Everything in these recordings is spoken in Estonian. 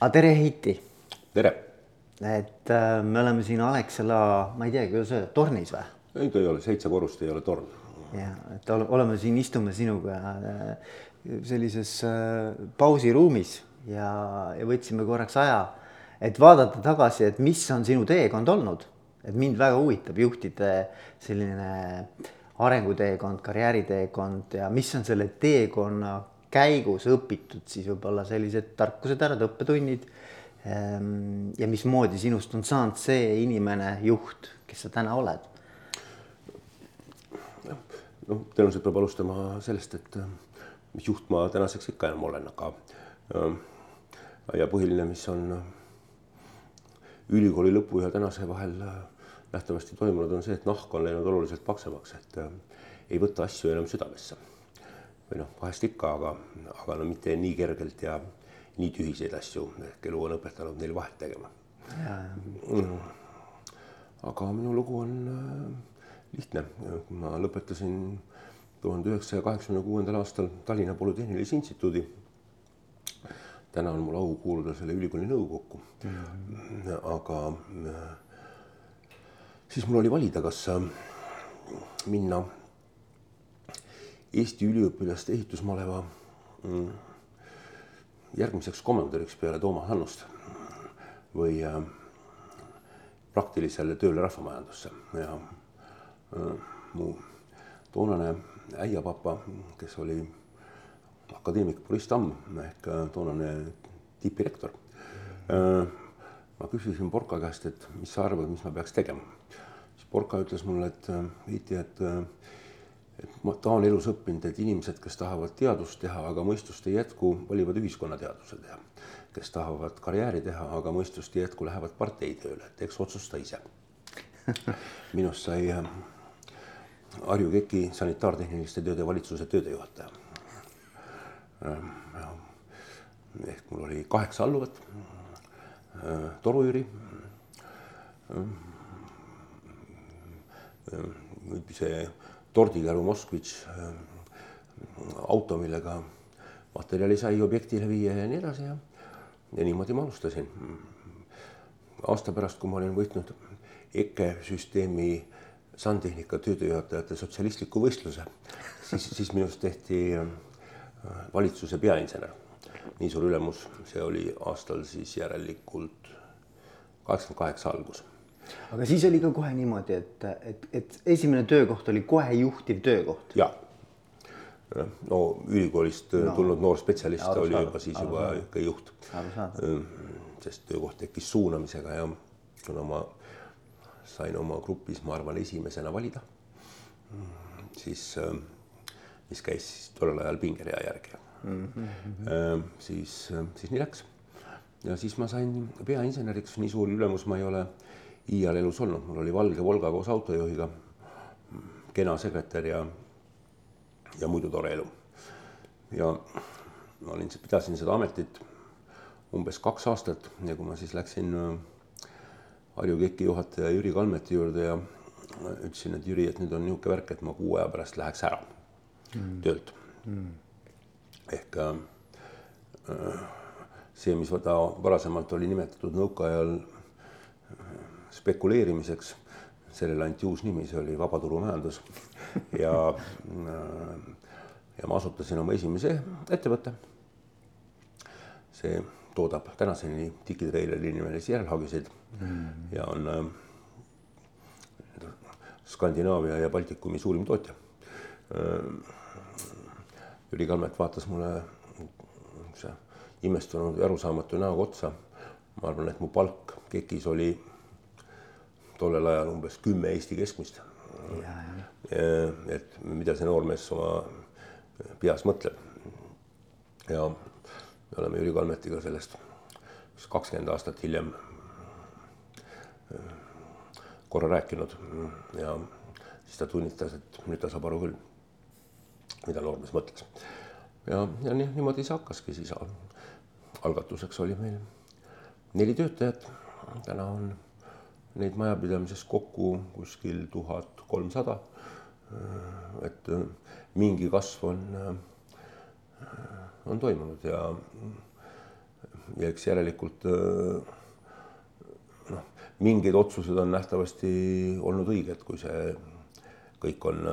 aga tere, Heiti. tere. et äh, me oleme siin Alexela, ma ei teagi, kuidas öelda, tornis või? ei, ta ei ole, seitse korrust ei ole torn. ja, et oleme siin, istume sinuga äh, sellises äh, pausiruumis ja, ja võtsime korraks aja, et vaadata tagasi, et mis on sinu teekond olnud, et mind väga huvitab juhtide selline arenguteekond, karjääriteekond ja mis on selle teekonna käigus õpitud siis võib-olla sellised tarkused ära, õppetunnid. Ehm, ja mismoodi sinust on saanud see inimene, juht, kes sa täna oled? noh, tõenäoliselt peab alustama sellest, et mis juht ma tänaseks ikka enam olen, aga ähm, ja põhiline, mis on ülikooli lõpu ja tänase vahel äh, nähtavasti toimunud, on see, et nahk on läinud oluliselt paksemaks, et ei võta asju enam südamesse või noh, vahest ikka, aga, aga no mitte nii kergelt ja nii tühiseid asju, ehk elu on õpetanud neil vahet tegema. aga minu lugu on äh, lihtne, ma lõpetasin tuhande üheksasaja kaheksakümne kuuendal aastal Tallinna Polütehnilise Instituudi. täna on mul au kuuluda selle ülikooli nõukokku mm. aga äh, siis mul oli valida, kas äh, minna Eesti üliõpilaste ehitusmaleva mm, järgmiseks komandöriks peale Toomas Hannust või äh, praktilisele tööle rahvamajandusse ja äh, mu toonane äiapapa, kes oli akadeemik Boris Tamm ehk äh, toonane tippdirektor. ma küsisin Porka käest, et mis sa arvad, mis ma peaks tegema. siis Porka ütles mulle, et Heiti, et et ma, ta on elus õppinud, et inimesed, kes tahavad teadust teha, aga mõistust ei jätku, valivad ühiskonnateaduse teha. kes tahavad karjääri teha, aga mõistust ei jätku, lähevad parteitööle, et eks otsusta ise. minust sai äh, Harju Keki sanitaartehniliste tööde valitsuse töödejuhataja. Äh, ehk mul oli kaheksa alluvat, äh, Toru-Jüri see tordikäru Moskvitš, äh, auto, millega materjali sai objektile viia ja nii edasi ja, ja niimoodi ma alustasin. aasta pärast, kui ma olin võitnud EKE süsteemi sandtehnika töödejuhatajate sotsialistliku võistluse, siis, siis minust tehti äh, valitsuse peainsener. nii suur ülemus, see oli aastal siis järelikult kaheksakümmend kaheksa algus aga siis oli ka kohe niimoodi, et, et, et esimene töökoht oli kohe juhtiv töökoht. ja, no ülikoolist no. tulnud noor spetsialist aru oli juba siis juba ikka juht. sest töökoht tekkis suunamisega ja kuna ma sain oma grupis, ma arvan, esimesena valida, siis, mis käis siis tollel ajal pingerea järgi mm. -hmm. siis, siis nii läks ja siis ma sain peainseneriks, nii suur ülemus ma ei ole iial elus olnud, mul oli valge Volga koos autojuhiga, kena sekretär ja, ja muidu tore elu. ja ma olin, pidasin seda ametit umbes kaks aastat ja kui ma siis läksin äh, Harju KEK-i juhataja Jüri Kalmeti juurde ja ütlesin, et Jüri, et nüüd on niisugune värk, et ma kuu aja pärast läheks ära mm. töölt mm.. ehk äh, äh see, mis ta varasemalt oli nimetatud nõukaajal spekuleerimiseks. sellele anti uus nimi, see oli vabaturumajandus ja, ja ma asutasin oma esimese ettevõtte. see toodab tänaseni digitreileri nimelisi järelhagiseid mm. ja on äh, Skandinaavia ja Baltikumi suurim tootja äh,. Jüri Kalmet vaatas mulle imestunud ja arusaamatu näoga otsa. ma arvan, et mu palk KEK-is oli tollel ajal umbes kümme Eesti keskmist. et mida see noormees oma peas mõtleb. ja me oleme Jüri Kalmetiga sellest kakskümmend aastat hiljem korra rääkinud ja siis ta tunnistas, et nüüd ta saab aru küll, mida noormees mõtles. ja, ja nii, niimoodi see hakkaski siis. algatuseks oli meil neli töötajat, täna on neid majapidamises kokku kuskil tuhat kolmsada. et mingi kasv on, on toimunud ja ja eks järelikult noh, mingid otsused on nähtavasti olnud õiged, kui see kõik on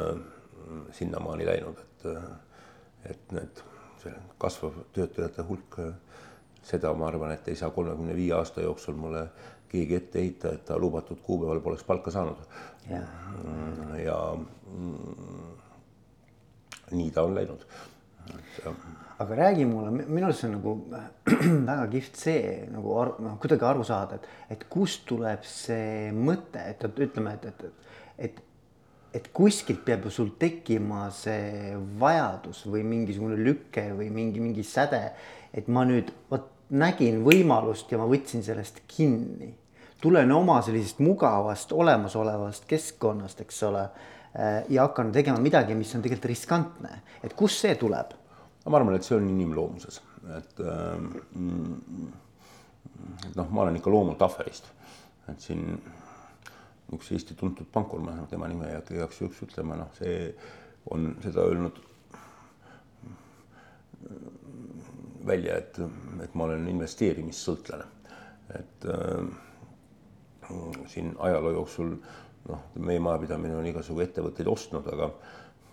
sinnamaani läinud, et, et need, see kasvav töötajate hulk, seda ma arvan, et ei saa kolmekümne viie aasta jooksul mulle keegi ette heita, et ta lubatud kuupäeval poleks palka saanud. ja, ja mm, nii ta on läinud. aga räägi mulle, minu arust see on nagu väga kihvt see nagu ar, noh, kuidagi aru saada, et, et kust tuleb see mõte, et, et ütleme, et, et, et, et kuskilt peab ju sul tekkima see vajadus või mingisugune lüke või mingi, mingi säde, et ma nüüd vot nägin võimalust ja ma võtsin sellest kinni. tulen oma sellisest mugavast olemasolevast keskkonnast, eks ole, eh, ja hakkan tegema midagi, mis on tegelikult riskantne, et kust see tuleb? ma arvan, et see on inimloomuses, et ähm, noh, ma olen ikka loomult ahverist, et siin üks Eesti tuntud pankur, ma tema nime ei hakka igaks juhuks ütlema, noh, see on seda öelnud välja, et, et ma olen investeerimissõltlane. et äh, siin ajaloo jooksul noh, meie majapidamine on igasugu ettevõtteid ostnud, aga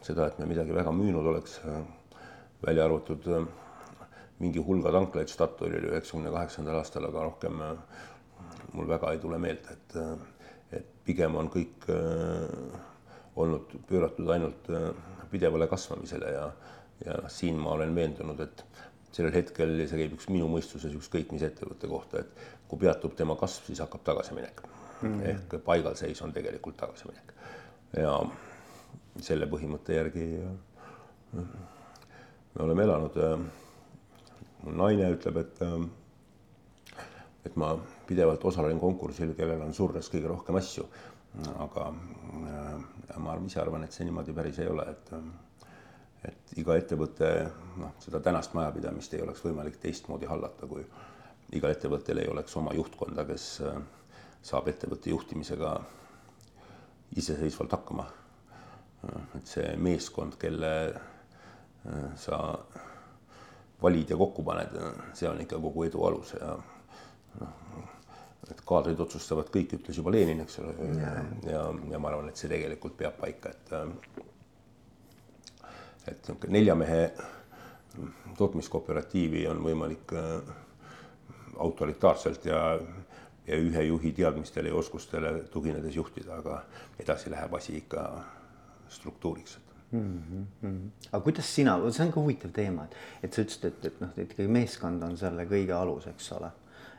seda, et me midagi väga müünud oleks, välja arvatud äh, mingi hulga tanklaid Statoilil üheksakümne kaheksandal aastal, aga rohkem äh, mul väga ei tule meelde, et, äh, et pigem on kõik olnud pööratud ainult pidevale kasvamisele ja, ja siin ma olen veendunud, et sellel hetkel see käib üks minu mõistuses ükskõik mis ettevõtte kohta, et kui peatub tema kasv, siis hakkab tagasiminek mm. -hmm. ehk paigalseis on tegelikult tagasiminek. ja selle põhimõtte järgi äh, me oleme elanud. Äh, mu naine ütleb, et, äh, et ma pidevalt osalen konkursil, kellel on surres kõige rohkem asju. aga ma ise arvan, et see niimoodi päris ei ole, et et iga ettevõte, noh, seda tänast majapidamist ei oleks võimalik teistmoodi hallata, kui igal ettevõttel ei oleks oma juhtkonda, kes äh, saab ettevõtte juhtimisega iseseisvalt hakkama. Äh, et see meeskond, kelle äh, sa valid ja kokku paned, see on ikka kogu edu alus ja noh, et kaadrid otsustavad kõik, ütles juba Lenin, eks ole, ja, ja, ja ma arvan, et see tegelikult peab paika, et et niisugune nelja mehe tootmiskooperatiivi on võimalik äh, autoritaarselt ja, ja ühe juhi teadmistele ja oskustele tuginedes juhtida, aga edasi läheb asi ikka struktuuriks mm. -hmm. aga kuidas sina, see on ka huvitav teema, et, et sa ütlesid, et, et noh, et ikkagi meeskond on selle kõige alus, eks ole.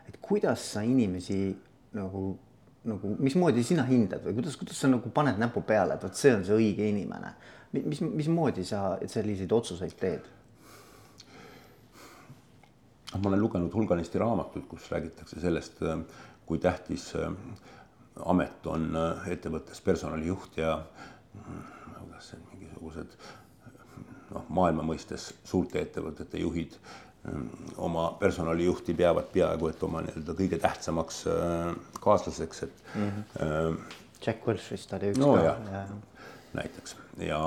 et kuidas sa inimesi nagu, nagu mismoodi sina hindad või kuidas, kuidas sa nagu paned näpu peale, et vot see on see õige inimene mis, mismoodi sa selliseid otsuseid teed? Noh, ma olen lugenud hulganisti raamatuid, kus räägitakse sellest, äh, kui tähtis äh, amet on äh, ettevõttes personalijuht ja kuidas see mingisugused noh, maailma mõistes suurte ettevõtete juhid oma personalijuhti peavad peaaegu et oma nii-öelda kõige tähtsamaks kaaslaseks, et mm. -hmm. Jack Welch vist oli üks no, ka. Näiteks. Ja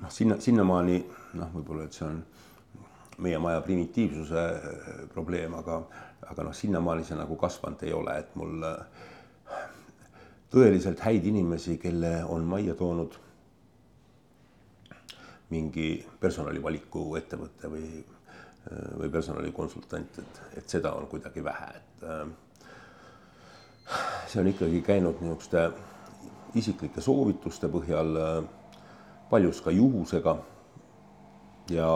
noh, sinna, sinnamaani noh, võib-olla, et see on meie maja primitiivsuse äh, probleem, aga, aga noh, sinnamaani see nagu kasvanud ei ole, et mul äh, tõeliselt häid inimesi, kelle on majja toonud mingi personalivaliku ettevõte või, äh, või personalikonsultant, et, et seda on kuidagi vähe, et see on ikkagi käinud niisuguste isiklike soovituste põhjal, paljus ka juhusega. ja,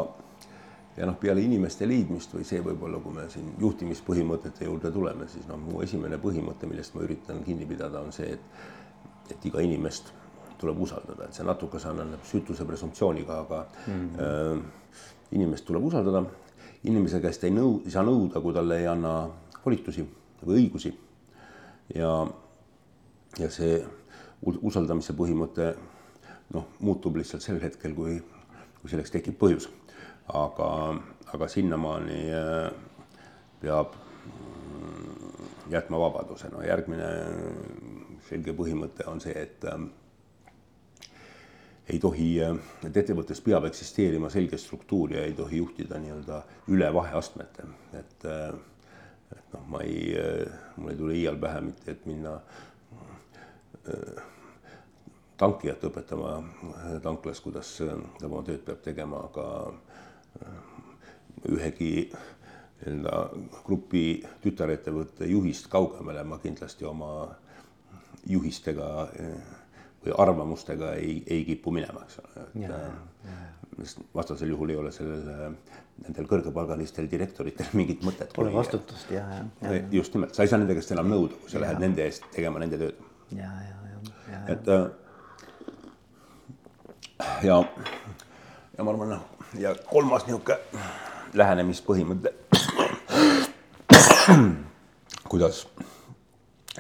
ja noh, peale inimeste leidmist või see võib-olla, kui me siin juhtimispõhimõtete juurde tuleme, siis noh, mu esimene põhimõte, millest ma üritan kinni pidada, on see, et, et iga inimest tuleb usaldada, et see natuke sarnaneb süütuse presumptsiooniga, aga mm -hmm. äh, inimest tuleb usaldada. inimese käest ei nõu-, ei saa nõuda, kui talle ei anna volitusi või õigusi. ja, ja see usaldamise põhimõte noh, muutub lihtsalt sel hetkel, kui, kui selleks tekib põhjus. aga, aga sinnamaani äh, peab mm, jätma vabaduse, no järgmine selge põhimõte on see, et äh, ei tohi, et ettevõttes peab eksisteerima selge struktuur ja ei tohi juhtida nii-öelda üle vaheastmete, et et noh, ma ei, mul ei tule iial pähe mitte, et minna tankijat õpetama tanklas, kuidas ta oma tööd peab tegema, aga ühegi nii-öelda grupi tütarettevõtte juhist kaugemale ma kindlasti oma juhistega või arvamustega ei, ei kipu minema, eks ole, et äh, sest vastasel juhul ei ole sellel, äh, nendel kõrgepalgalistel direktoritel mingit mõtet. Pole vastutust ja, ja, ja. just nimelt, sa ei saa nende käest enam nõuda, kui sa ja. lähed nende eest tegema nende tööd. Ja, ja, ja, ja. et äh, ja, ja ma arvan, noh, ja kolmas niisugune lähenemispõhimõte kuidas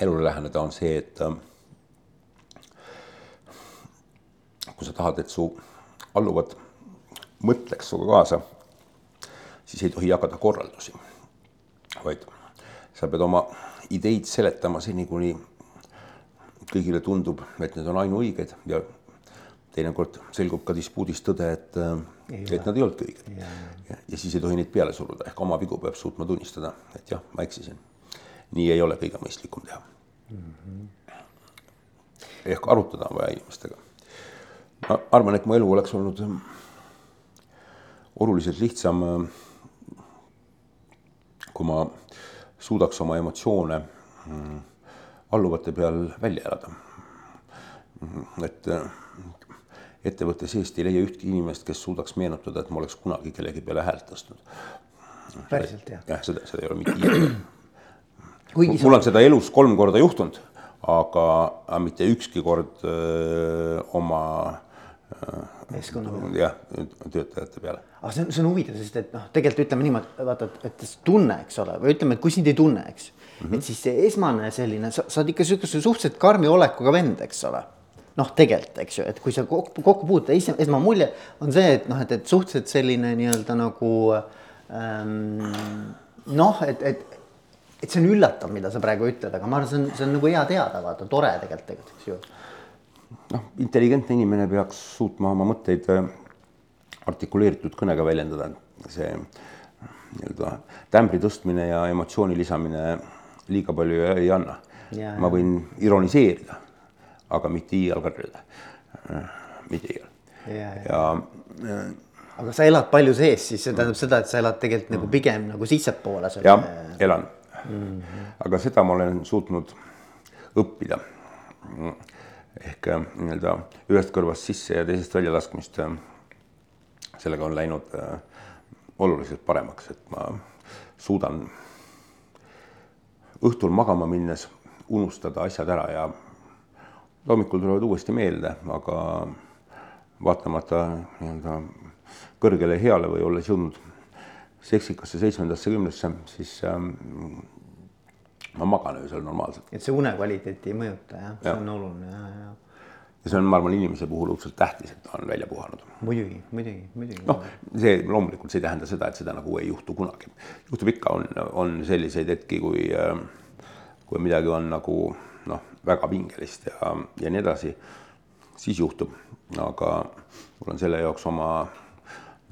elule läheneda, on see, et äh, kui sa tahad, et su alluvad mõtleks sinuga kaasa, siis ei tohi jagada korraldusi, vaid sa pead oma ideid seletama seni, kuni kõigile tundub, et need on ainuõiged ja teinekord selgub ka dispuudis tõde, et, et nad ei olnudki õiged. Ja, ja. ja siis ei tohi neid peale suruda, ehk oma vigu peab suutma tunnistada, et jah, ma eksisin. nii ei ole kõige mõistlikum teha mm. -hmm. ehk arutada on vaja inimestega. ma arvan, et mu elu oleks olnud oluliselt lihtsam, kui ma suudaks oma emotsioone mm, alluvate peal välja elada. Et ettevõtte seest ei leia ühtki inimest, kes suudaks meenutada, et ma oleks kunagi kellegi peale häält tõstnud. päriselt jah? jah, seda, seda ei ole mitte iialgi. mul on seda elus kolm korda juhtunud, aga, mitte ükski kord öö, oma meeskonna peale. jah, töötajate peale. aga see on, see on huvitav, sest et noh, tegelikult ütleme niimoodi, vaata, et, et tunne, eks ole, või ütleme, et kui sind ei tunne, eks mm. -hmm. et siis see esmane selline, sa, sa oled ikka sihukese suhteliselt karmi olekuga vend, eks ole noh, tegelikult, eks ju, et kui sa kokku, kokku puutud, esmane mulje on see, et noh, et, et suhteliselt selline nii-öelda nagu ähm, noh, et, et, et see on üllatav, mida sa praegu ütled, aga ma arvan, see on, see on nagu hea teada, vaata, tore tegelikult, eks ju. noh, intelligentne inimene peaks suutma oma mõtteid äh, artikuleeritud kõnega väljendada, see nii-öelda tämbri tõstmine ja emotsiooni lisamine liiga palju ei anna. ma võin ironiseerida aga mitte iial karjuda. mitte iial. ja, ja, ja aga sa elad palju sees, siis see tähendab seda, et sa elad tegelikult nagu pigem nagu sissepoole. jah, elan mm. -hmm. aga seda ma olen suutnud õppida. ehk äh, nii-öelda ühest kõrvast sisse ja teisest välja laskmist. Äh, sellega on läinud äh, oluliselt paremaks, et ma suudan õhtul magama minnes unustada asjad ära ja hommikul tulevad uuesti meelde, aga vaatamata nii-öelda kõrgele heale või olles jõudnud seksikasse seitsmendasse kümnesse, siis ähm, ma magan öösel normaalselt. et see unekvaliteeti ei mõjuta jah ja., see on oluline ja, ja. Ja see on, ma arvan, inimese puhul õudselt tähtis, et ta on välja puhanud. muidugi, muidugi, muidugi. noh, see loomulikult, see ei tähenda seda, et seda nagu ei juhtu kunagi. juhtub ikka, on, on selliseid hetki, kui, ähm, kui midagi on nagu noh, väga pingelist ja, ja nii edasi, siis juhtub. aga mul on selle jaoks oma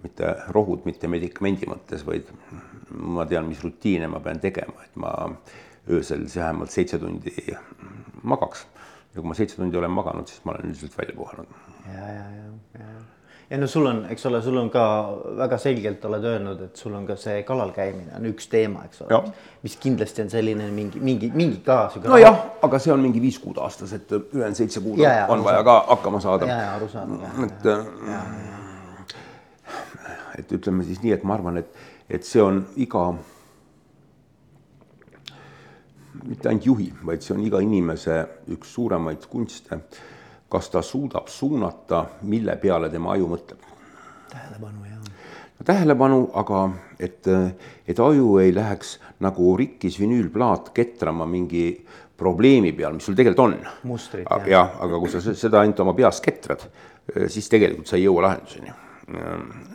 mitte rohud mitte medikamendi mõttes, vaid ma tean, mis rutiine ma pean tegema, et ma öösel vähemalt seitse tundi magaks. Ja kui ma seitse tundi olen maganud, siis ma olen üldiselt välja puhanud. ja, ja, ja, ja ja no sul on, eks ole, sul on ka väga selgelt oled öelnud, et sul on ka see kalal käimine on üks teema, eks ole, mis kindlasti on selline mingi, mingi, mingi ka. nojah, aga see on mingi viis kuud aastas, et ülejäänud seitse kuud ja, ja, on vaja ka hakkama saada. ja, ja arusaadav. et, et ütleme siis nii, et ma arvan, et, et see on iga, mitte ainult juhi, vaid see on iga inimese üks suuremaid kunste kas ta suudab suunata, mille peale tema aju mõtleb. tähelepanu, jah. tähelepanu, aga et, et aju ei läheks nagu rikkis vinüülplaat ketrama mingi probleemi peal, mis sul tegelikult on. mustrid. jah, aga kui sa seda ainult oma peas ketrad, siis tegelikult sa ei jõua lahenduseni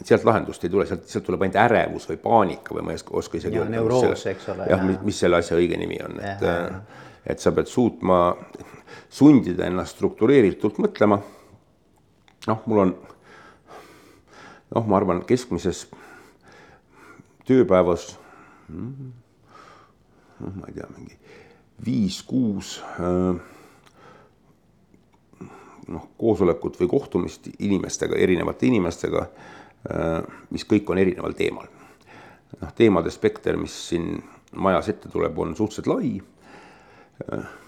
sealt lahendust ei tule, sealt, sealt tuleb ainult ärevus või paanika või ma ei oska, oska isegi öelda. neuroos, eks ole. jah, mis selle asja õige nimi on, et, et sa pead suutma sundida ennast struktureeritult mõtlema. noh, mul on noh, ma arvan, keskmises tööpäevas noh, ma ei tea, mingi viis-kuus noh, koosolekut või kohtumist inimestega, erinevate inimestega, mis kõik on erineval teemal. noh, teemade spekter, mis siin majas ette tuleb, on suhteliselt lai.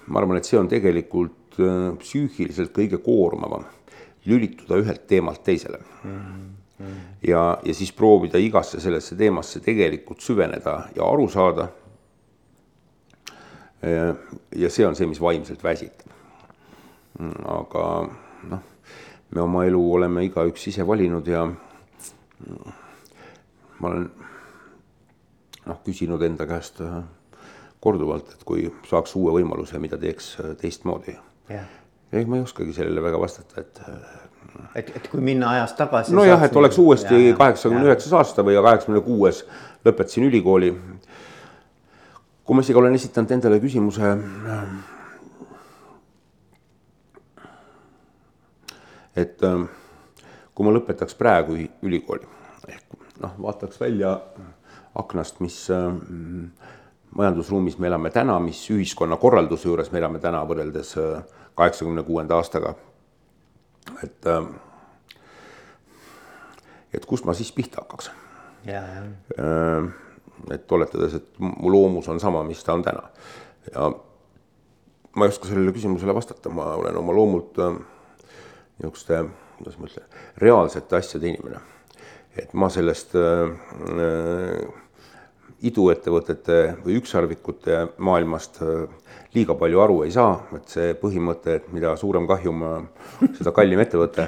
ma arvan, et see on tegelikult psüühiliselt kõige koormavam, lülituda ühelt teemalt teisele mm. -hmm. ja, ja siis proovida igasse sellesse teemasse tegelikult süveneda ja aru saada ja see on see, mis vaimselt väsitab. Aga noh, me oma elu oleme igaüks ise valinud ja ma olen noh, küsinud enda käest korduvalt, et kui saaks uue võimaluse, mida teeks teistmoodi. ja ega ma ei oskagi sellele väga vastata, et. et, et kui minna ajas tagasi. nojah, et oleks uuesti kaheksakümne üheksas aasta või kaheksakümne kuues lõpetasin ülikooli kui ma isegi olen esitanud endale küsimuse. Et ähm, kui ma lõpetaks praegu ülikooli ehk noh, vaataks välja aknast, mis ähm, majandusruumis me elame täna, mis ühiskonnakorralduse juures me elame täna võrreldes äh, kaheksakümne kuuenda aastaga. et, ähm, et kust ma siis pihta hakkaks? et oletades, et mu loomus on sama, mis ta on täna. ja ma ei oska sellele küsimusele vastata, ma olen oma loomult äh, niisuguste, kuidas ma ütlen, reaalsete asjade inimene. et ma sellest äh, äh iduettevõtete või ükssarvikute maailmast äh, liiga palju aru ei saa, et see põhimõte, et mida suurem kahjum, seda kallim ettevõte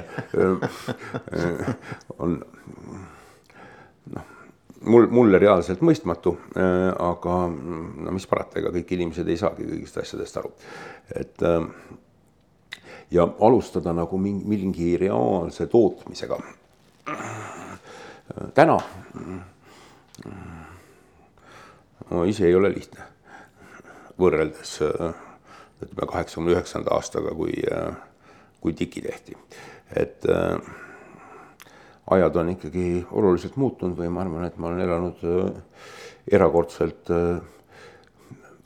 on mul, mulle reaalselt mõistmatu, äh, aga no mis parata, ega kõik inimesed ei saagi kõigist asjadest aru. et äh, ja alustada nagu mingi, mingi reaalse tootmisega. täna. No ise ei ole lihtne. Võrreldes ütleme kaheksakümne üheksanda aastaga, kui, kui tiki tehti, et äh, ajad on ikkagi oluliselt muutunud või ma arvan, et ma olen elanud erakordselt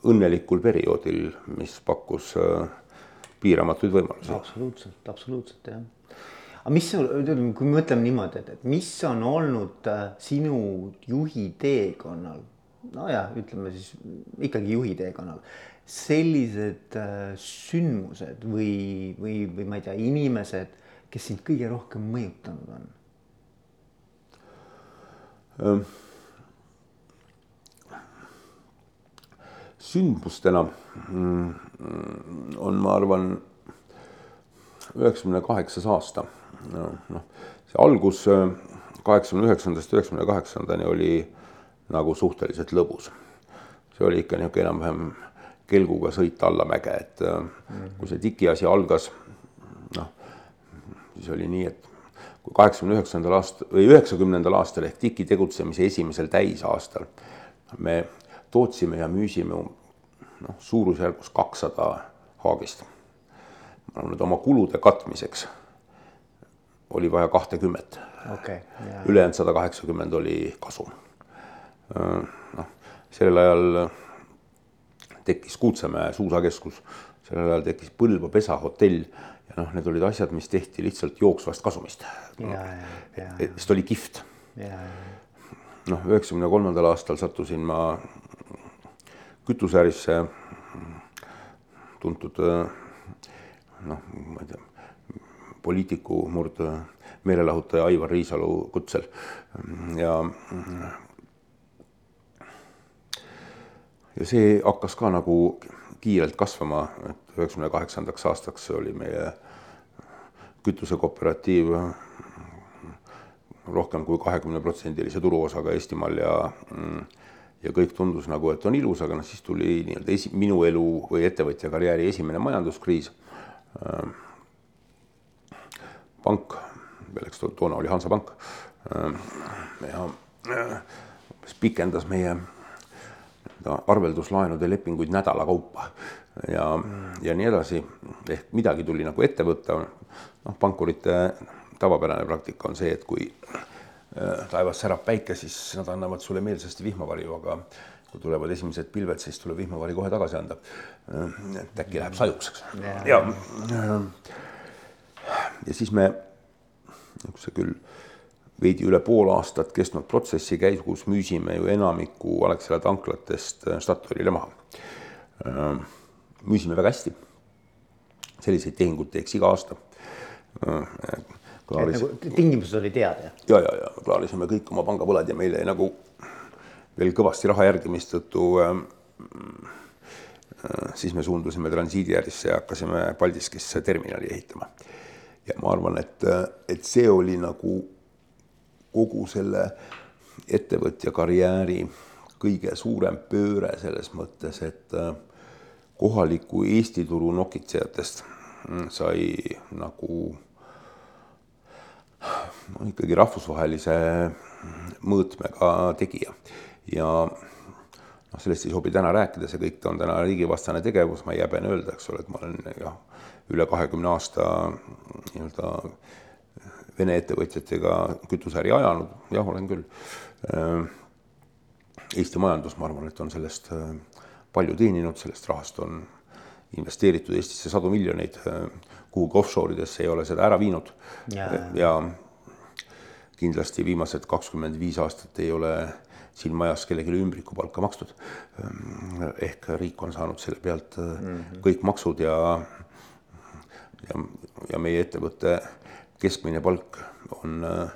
õnnelikul perioodil, mis pakkus äh, piiramatuid võimalusi. absoluutselt, absoluutselt jah. aga mis, kui me mõtleme niimoodi, et, et mis on olnud sinu juhi teekonnal, nojah, ütleme siis ikkagi juhi teekonnal, sellised sündmused või, või, või ma ei tea, inimesed, kes sind kõige rohkem mõjutanud on sündmustena mm, on, ma arvan, üheksakümne kaheksas aasta. noh, see algus kaheksakümne üheksandast üheksakümne kaheksandani oli nagu suhteliselt lõbus. see oli ikka niisugune enam-vähem kelguga sõit allamäge, et mm. kui see tiki asi algas, noh, siis oli nii, et kui kaheksakümne üheksandal aastal või üheksakümnendal aastal ehk TIK-i tegutsemise esimesel täisaastal me tootsime ja müüsime noh, suurusjärgus kakssada haagist. ma arvan, et oma kulude katmiseks oli vaja kahtekümmet okay,. ülejäänud sada kaheksakümmend oli kasum. noh, sellel ajal tekkis Kuutsemäe suusakeskus, sellel ajal tekkis Põlva pesahotell ja noh, need olid asjad, mis tehti lihtsalt jooksvast kasumist. sest oli kihvt. noh, üheksakümne kolmandal aastal sattusin ma kütuseärisse tuntud noh, ma ei tea, poliitiku murd meelelahutaja Aivar Riisalu kutsel. Ja ja see hakkas ka nagu kiirelt kasvama, et üheksakümne kaheksandaks aastaks oli meie kütusekooperatiiv rohkem kui kahekümneprotsendilise turuosaga Eestimaal ja ja kõik tundus nagu, et on ilus, aga noh, siis tuli nii-öelda esi-, minu elu või ettevõtja karjääri esimene majanduskriis. pank, milleks toona oli Hansapank ja pikendas meie arvelduslaenude lepinguid nädala kaupa ja ja nii edasi. ehk midagi tuli nagu ette võtta. noh, pankurite tavapärane praktika on see, et kui taevas särab päike, siis nad annavad sulle meelsasti vihmavarju, aga kui tulevad esimesed pilved, siis tuleb vihmavari kohe tagasi anda. et äkki läheb sajuks, eks. ja, ja siis me, niisuguse küll veidi üle pool aastat kestnud protsessi käigus müüsime ju enamiku Alexela tanklatest Statoilile maha. müüsime väga hästi. selliseid tehinguid teeks iga aasta. Klaaris... Nagu tingimused oli teada? ja, ja, ja klaarisime kõik oma pangavõlad ja meil jäi nagu veel kõvasti raha järgi, mistõttu äh, äh, siis me suundusime transiidiärisse ja hakkasime Paldiskisse terminali ehitama. ja ma arvan, et, et see oli nagu kogu selle ettevõtja karjääri kõige suurem pööre selles mõttes, et äh, kohaliku Eesti turu nokitsejatest mm, sai nagu ikkagi rahvusvahelise mõõtmega tegija ja noh, sellest ei sobi täna rääkida, see kõik on täna riigivastane tegevus, ma ei häbene öelda, eks ole, et ma olen jah, üle kahekümne aasta nii-öelda Vene ettevõtjatega kütuseäri ajanud, jah, olen küll. Eesti majandus, ma arvan, et on sellest palju teeninud, sellest rahast on investeeritud Eestisse sadu miljoneid, kuhugi offshore idesse ei ole seda ära viinud ja, ja kindlasti viimased kakskümmend viis aastat ei ole siin majas kellelegi ümbrikupalka makstud. ehk riik on saanud selle pealt mm -hmm. kõik maksud ja, ja, ja meie ettevõtte keskmine palk on äh,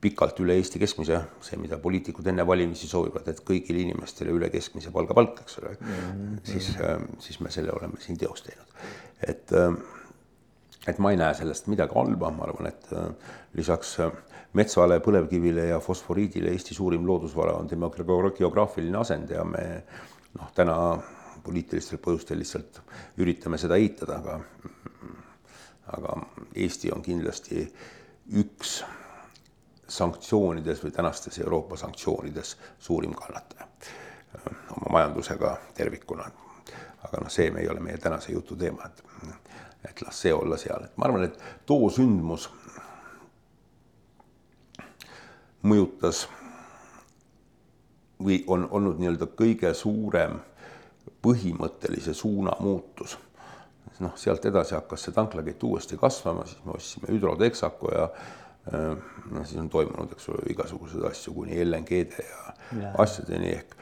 pikalt üle Eesti keskmise, see, mida poliitikud enne valimisi soovivad, et kõigile inimestele üle keskmise palgapalk, eks ole mm, -hmm. siis, äh, siis me selle oleme siin teoks teinud. et, äh, et ma ei näe sellest midagi halba, ma arvan, et lisaks metsale, põlevkivile ja fosforiidile Eesti suurim loodusvara on tema geograafiline asend ja me noh, täna poliitilistel põhjustel lihtsalt üritame seda eitada, aga aga Eesti on kindlasti üks sanktsioonides või tänastes Euroopa sanktsioonides suurim kannataja oma majandusega tervikuna. aga noh, see ei ole meie tänase jutu teema, et, et las see olla seal, et ma arvan, et too sündmus mõjutas või on olnud nii-öelda kõige suurem põhimõttelise suuna muutus. noh, sealt edasi hakkas see tanklakett uuesti kasvama, siis me ostsime hüdrotexaco ja noh, siis on toimunud, eks ole, igasuguseid asju kuni LNG-de ja, ja. asjadeni ehk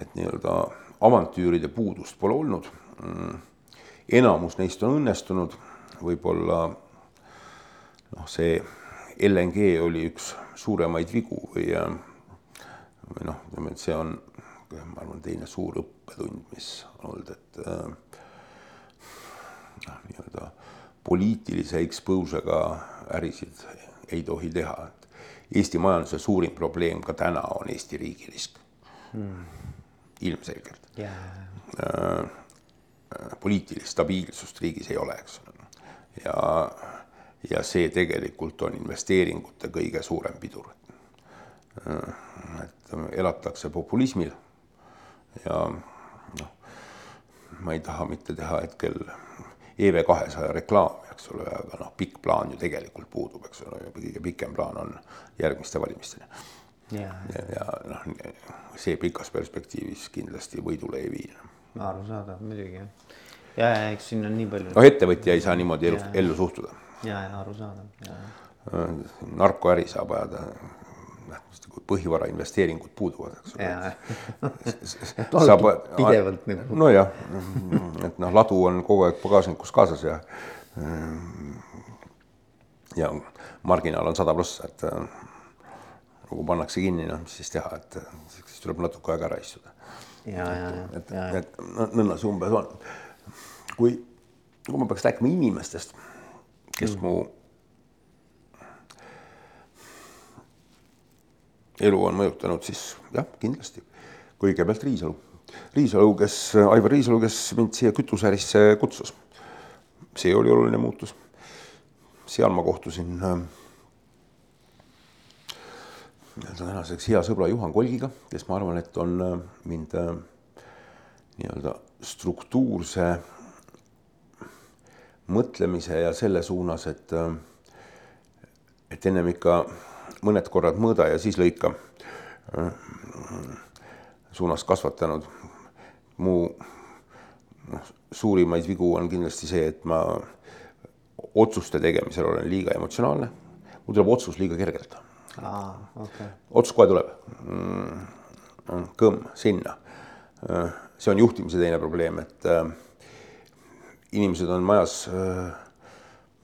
et nii-öelda avantüüride puudust pole olnud. Enamus neist on õnnestunud, võib-olla noh, see LNG oli üks suuremaid vigu või, või noh, ütleme, et see on, ma arvan, teine suur õppetund, mis on olnud, et äh, noh, nii-öelda poliitilise exposure'ga ärisid ei tohi teha, et Eesti majanduse suurim probleem ka täna on Eesti riigi risk hmm.. ilmselgelt. Yeah.. Äh, äh, poliitilist stabiilsust riigis ei ole, eks ole. ja ja see tegelikult on investeeringute kõige suurem pidur. et elatakse populismil ja noh, ma ei taha mitte teha hetkel EV kahesaja reklaami, eks ole, aga noh, pikk plaan ju tegelikult puudub, eks ole, kõige pikem plaan on järgmiste valimisteni. ja, ja, ja noh, see pikas perspektiivis kindlasti võidule ei vii. Arusaadav muidugi jah. ja, ja eks siin on nii palju. noh, ettevõtja ei saa niimoodi ellu, ellu suhtuda ja, ja arusaadav. narkoäri saab ajada kui põhivara investeeringud puuduvad, eks ole. saab pidevalt nagu. nojah, et noh, ladu on kogu aeg pagasnikus kaasas ja ja marginaal on sada pluss, et kui pannakse kinni, noh, mis siis teha, et siis tuleb natuke aega ära istuda. Ja. et, et nõnda see umbes on. kui, kui ma peaks rääkima inimestest kes mm. mu elu on mõjutanud, siis jah, kindlasti kõigepealt Riisalu. Riisalu, kes, Aivar Riisalu, kes mind siia kütuseärisse kutsus. see oli oluline muutus. seal ma kohtusin äh, nii-öelda tänaseks hea sõbra Juhan Kolgiga, kes ma arvan, et on äh, mind äh, nii-öelda struktuurse mõtlemise ja selle suunas, et, et ennem ikka mõned korrad mõõda ja siis lõika suunas kasvatanud. mu noh, suurimaid vigu on kindlasti see, et ma otsuste tegemisel olen liiga emotsionaalne. mul tuleb otsus liiga kergelt. Okay. otsus kohe tuleb mm,. kõmm sinna. see on juhtimise teine probleem, et äh, inimesed on majas äh,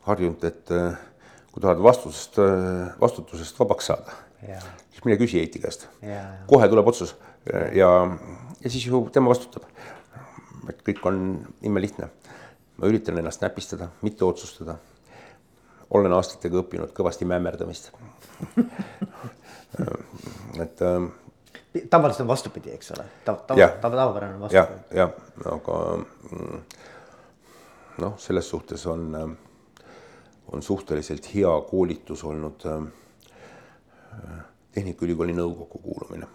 harjunud, et äh, kui tahad vastusest äh,, vastutusest vabaks saada, siis mine küsi Heiti käest. kohe tuleb otsus ja, ja siis ju tema vastutab et kõik on imelihtne. ma üritan ennast näpistada, mitte otsustada. Olen aastatega õppinud kõvasti mämmerdamist et ähm,. tavaliselt on vastupidi, eks ole, tava, tava, tava, tavapärane on vastupidi. jah, jah, aga mm, noh, selles suhtes on, ähm, on suhteliselt hea koolitus olnud ähm, Tehnikaülikooli nõukokku kuulumine.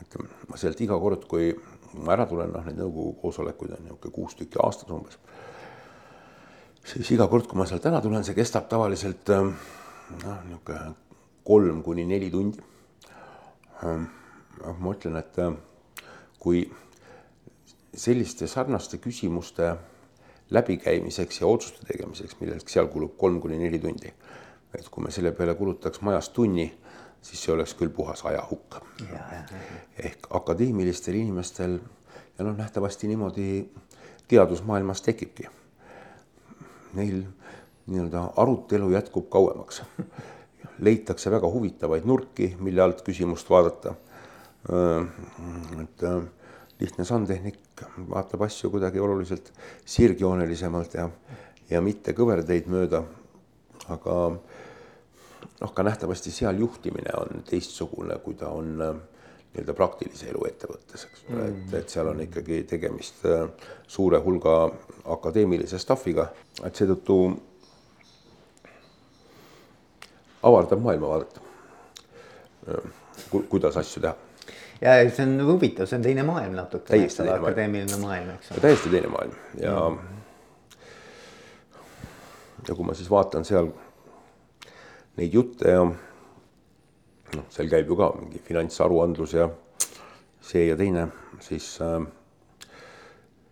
et ma sealt iga kord, kui kui ma ära tulen, noh, neid nõukogu koosolekuid on niisugune kuus tükki aastas umbes. Siis iga kord, kui ma sealt ära tulen, see kestab tavaliselt ähm, noh, niisugune kolm kuni neli tundi. Ähm, noh, ma ütlen, et äh, kui selliste sarnaste küsimuste läbikäimiseks ja otsuste tegemiseks, milleks seal kulub kolm kuni neli tundi, et kui me selle peale kulutaks majas tunni siis see oleks küll puhas ajahukk. ehk akadeemilistel inimestel ja noh, nähtavasti niimoodi teadusmaailmas tekibki. Neil nii-öelda arutelu jätkub kauemaks. leitakse väga huvitavaid nurki, mille alt küsimust vaadata. et lihtne sandtehnik vaatab asju kuidagi oluliselt sirgjoonelisemalt ja, ja mitte kõverteid mööda. aga noh, ka nähtavasti seal juhtimine on teistsugune, kui ta on äh, nii-öelda praktilise elu ettevõttes, eks ole mm., et, et seal on ikkagi tegemist äh, suure hulga akadeemilise staff'iga, et seetõttu avardab maailmavaadet ku,, kuidas asju teha. ja see on huvitav, see on teine maailm natuke. täiesti teine maailm. akadeemiline maailm, eks ole. täiesti teine maailm ja mm., ja kui ma siis vaatan seal neid jutte ja noh, seal käib ju ka mingi finantsaruandlus ja see ja teine, siis äh,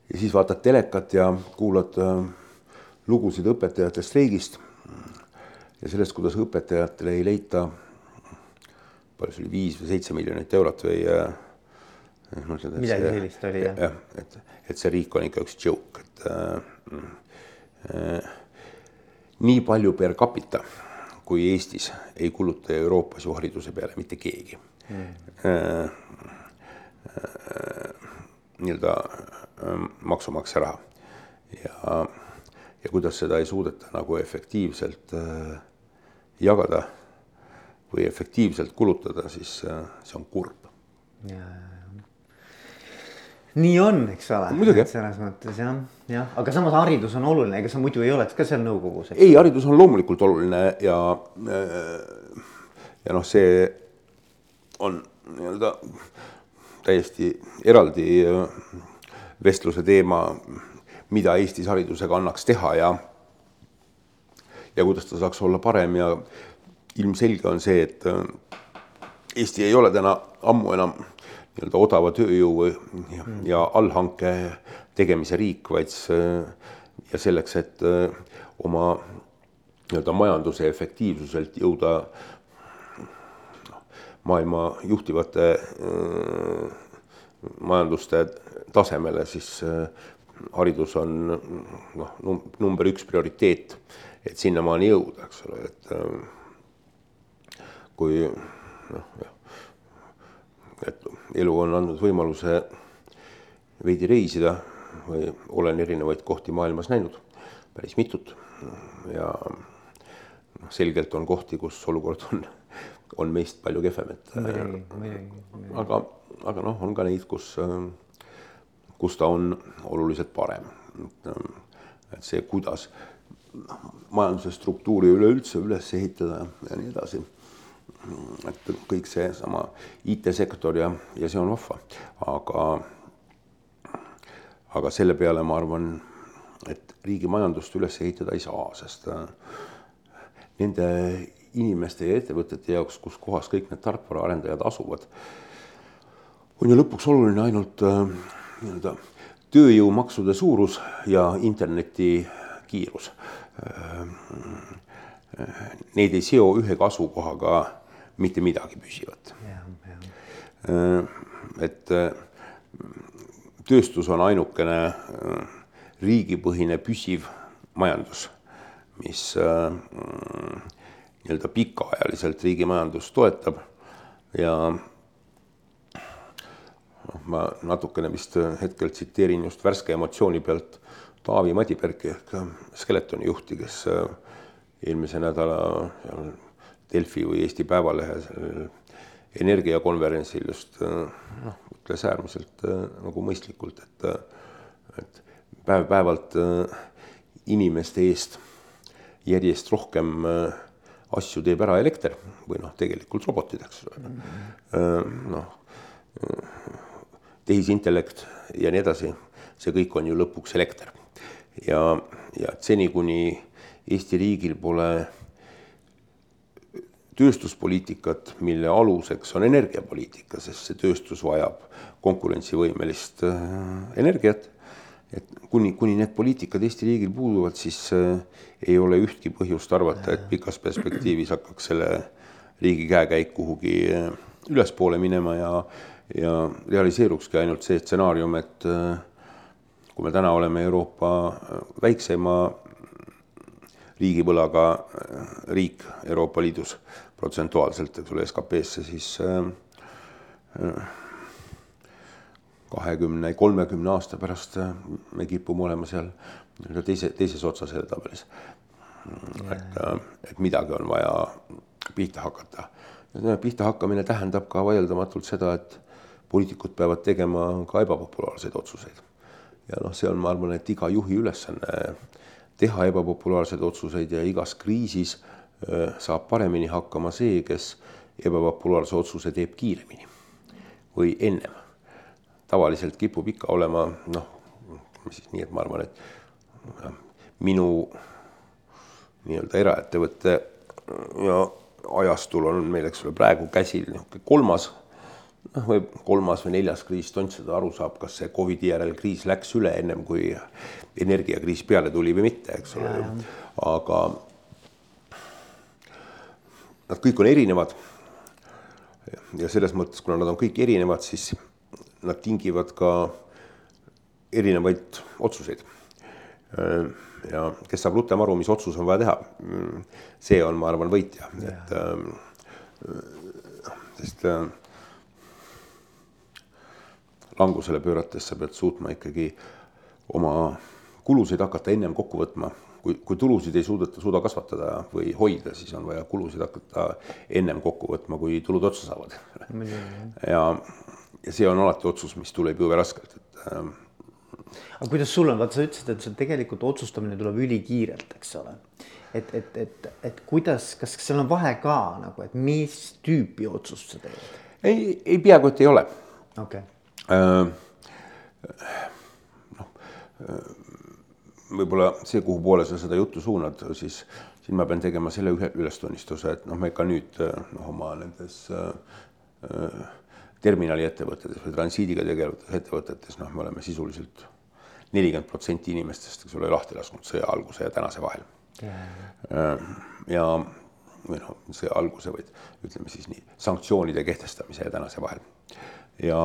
ja siis vaatad telekat ja kuulad äh, lugusid õpetajate streigist ja sellest, kuidas õpetajatele ei leita, palju see oli, viis või seitse miljonit eurot või äh, mõtled, midagi sellist oli jah. jah, et, et see riik on ikka üks joke, et äh, äh, nii palju per capita kui Eestis ei kuluta Euroopas ju hariduse peale mitte keegi. Mm.. Nii-öelda äh, maksumaksja raha. Ja, ja kuidas seda ei suudeta nagu efektiivselt jagada või efektiivselt kulutada, siis see on kurb. Nii on, eks ole. selles mõttes jah, jah, aga samas haridus on oluline, ega sa muidu ei oleks ka seal nõukogus. ei, haridus on loomulikult oluline ja, ja noh, see on nii-öelda täiesti eraldi vestluse teema, mida Eestis haridusega annaks teha ja ja kuidas ta saaks olla parem ja ilmselge on see, et Eesti ei ole täna ammu enam nii-öelda odava tööjõu ja, ja allhanke tegemise riik, vaid ja selleks, et äh, oma nii-öelda majanduse efektiivsuselt jõuda noh, maailma juhtivate äh, majanduste tasemele, siis äh, haridus on noh, number üks prioriteet, et sinnamaani jõuda, eks ole, et kui noh, jah et elu on andnud võimaluse veidi reisida või olen erinevaid kohti maailmas näinud, päris mitut. ja noh, selgelt on kohti, kus olukord on, on meist palju kehvem, et. aga, aga noh, on ka neid, kus, kus ta on oluliselt parem. et see, kuidas majanduse struktuuri üleüldse üles ehitada ja nii edasi et kõik seesama IT-sektor ja, ja see on vahva, aga, aga selle peale ma arvan, et riigi majandust üles ehitada ei saa, sest nende inimeste ja ettevõtete jaoks, kus kohas kõik need tarkvaraarendajad asuvad, on ju lõpuks oluline ainult nii-öelda tööjõumaksude suurus ja interneti kiirus. Neid ei seo ühega asukohaga mitte midagi püsivat. et tööstus on ainukene riigipõhine püsiv majandus, mis nii-öelda pikaajaliselt riigi majandust toetab ja noh, ma natukene vist hetkel tsiteerin just värske emotsiooni pealt Taavi Madibergi ehk Skeletoni juhti, kes eelmise nädala seal Delfi või Eesti Päevalehe energiakonverentsil just noh, ütles äärmiselt nagu mõistlikult, et, et päev-päevalt inimeste eest järjest rohkem asju teeb ära elekter või noh, tegelikult robotid, eks ole. noh, tehisintellekt ja nii edasi, see kõik on ju lõpuks elekter. ja, ja seni, kuni Eesti riigil pole tööstuspoliitikat, mille aluseks on energiapoliitika, sest see tööstus vajab konkurentsivõimelist äh, energiat. et kuni, kuni need poliitikad Eesti riigil puuduvad, siis äh, ei ole ühtki põhjust arvata, et pikas perspektiivis hakkaks selle riigi käekäik kuhugi äh, ülespoole minema ja, ja realiseerukski ainult see stsenaarium, et kui me täna oleme Euroopa väikseima riigivõlaga riik Euroopa Liidus protsentuaalselt, eks ole, SKP-sse, siis kahekümne, kolmekümne aasta pärast me kipume olema seal nii-öelda teise, teises otsas edetabelis. et, et midagi on vaja pihta hakata. pihta hakkamine tähendab ka vaieldamatult seda, et poliitikud peavad tegema ka ebapopulaarseid otsuseid. ja noh, see on, ma arvan, et iga juhi ülesanne teha ebapopulaarseid otsuseid ja igas kriisis saab paremini hakkama see, kes ebapopulaarse otsuse teeb kiiremini või ennem. tavaliselt kipub ikka olema noh, siis nii, et ma arvan, et minu nii-öelda eraettevõtte ja ajastul on meil, eks ole, praegu käsil niisugune kolmas noh, või kolmas või neljas kriis, tont seda aru saab, kas see Covidi järel kriis läks üle ennem kui energiakriis peale tuli või mitte, eks ole. aga nad kõik on erinevad. ja selles mõttes, kuna nad on kõik erinevad, siis nad tingivad ka erinevaid otsuseid. ja kes saab rutem aru, mis otsus on vaja teha, see on, ma arvan, võitja, et sest langusele pöörates sa pead suutma ikkagi oma kulusid hakata ennem kokku võtma kui, kui tulusid ei suudeta, suuda kasvatada või hoida, siis on vaja kulusid hakata ennem kokku võtma, kui tulud otsa saavad. ja, ja see on alati otsus, mis tuleb jube raskelt, et ähm, aga kuidas sul on, vaata, sa ütlesid, et see tegelikult otsustamine tuleb ülikiirelt, eks ole. et, et, et, et kuidas, kas seal on vahe ka nagu, et mis tüüpi otsust sa teed? ei, ei peaaegu, et ei ole. okei okay. äh,. noh äh, võib-olla see, kuhu poole sa seda juttu suunad, siis siin ma pean tegema selle ühe ülestunnistuse, et noh, me ka nüüd noh, oma nendes äh, terminaliettevõtetes või transiidiga tegelevates ettevõtetes, noh, me oleme sisuliselt nelikümmend protsenti inimestest, eks ole, lahti lasknud sõja alguse ja tänase vahel. ja või noh, sõja alguse, vaid ütleme siis nii, sanktsioonide kehtestamise ja tänase vahel. ja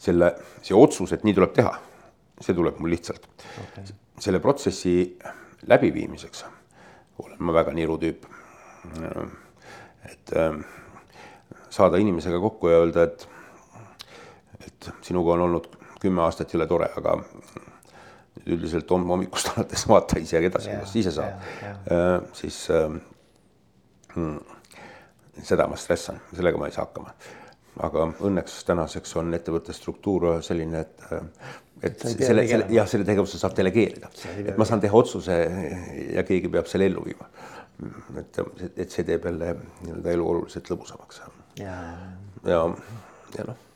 selle, see otsus, et nii tuleb teha see tuleb mul lihtsalt okay.. selle protsessi läbiviimiseks olen ma väga niru tüüp. et ähm, saada inimesega kokku ja öelda, et, et sinuga on olnud kümme aastat jõle tore, aga üldiselt hommikust alates vaata ise edasi, kuidas ise saab. Äh, siis äh, seda ma stressan, sellega ma ei saa hakkama aga õnneks tänaseks on ettevõtte struktuur selline, et et selle, selle jah, selle tegevuse saab delegeerida, et ma saan teha otsuse ja keegi peab selle ellu viima. et, et see teeb jälle nii-öelda elu oluliselt lõbusamaks. ja, ja, ja noh,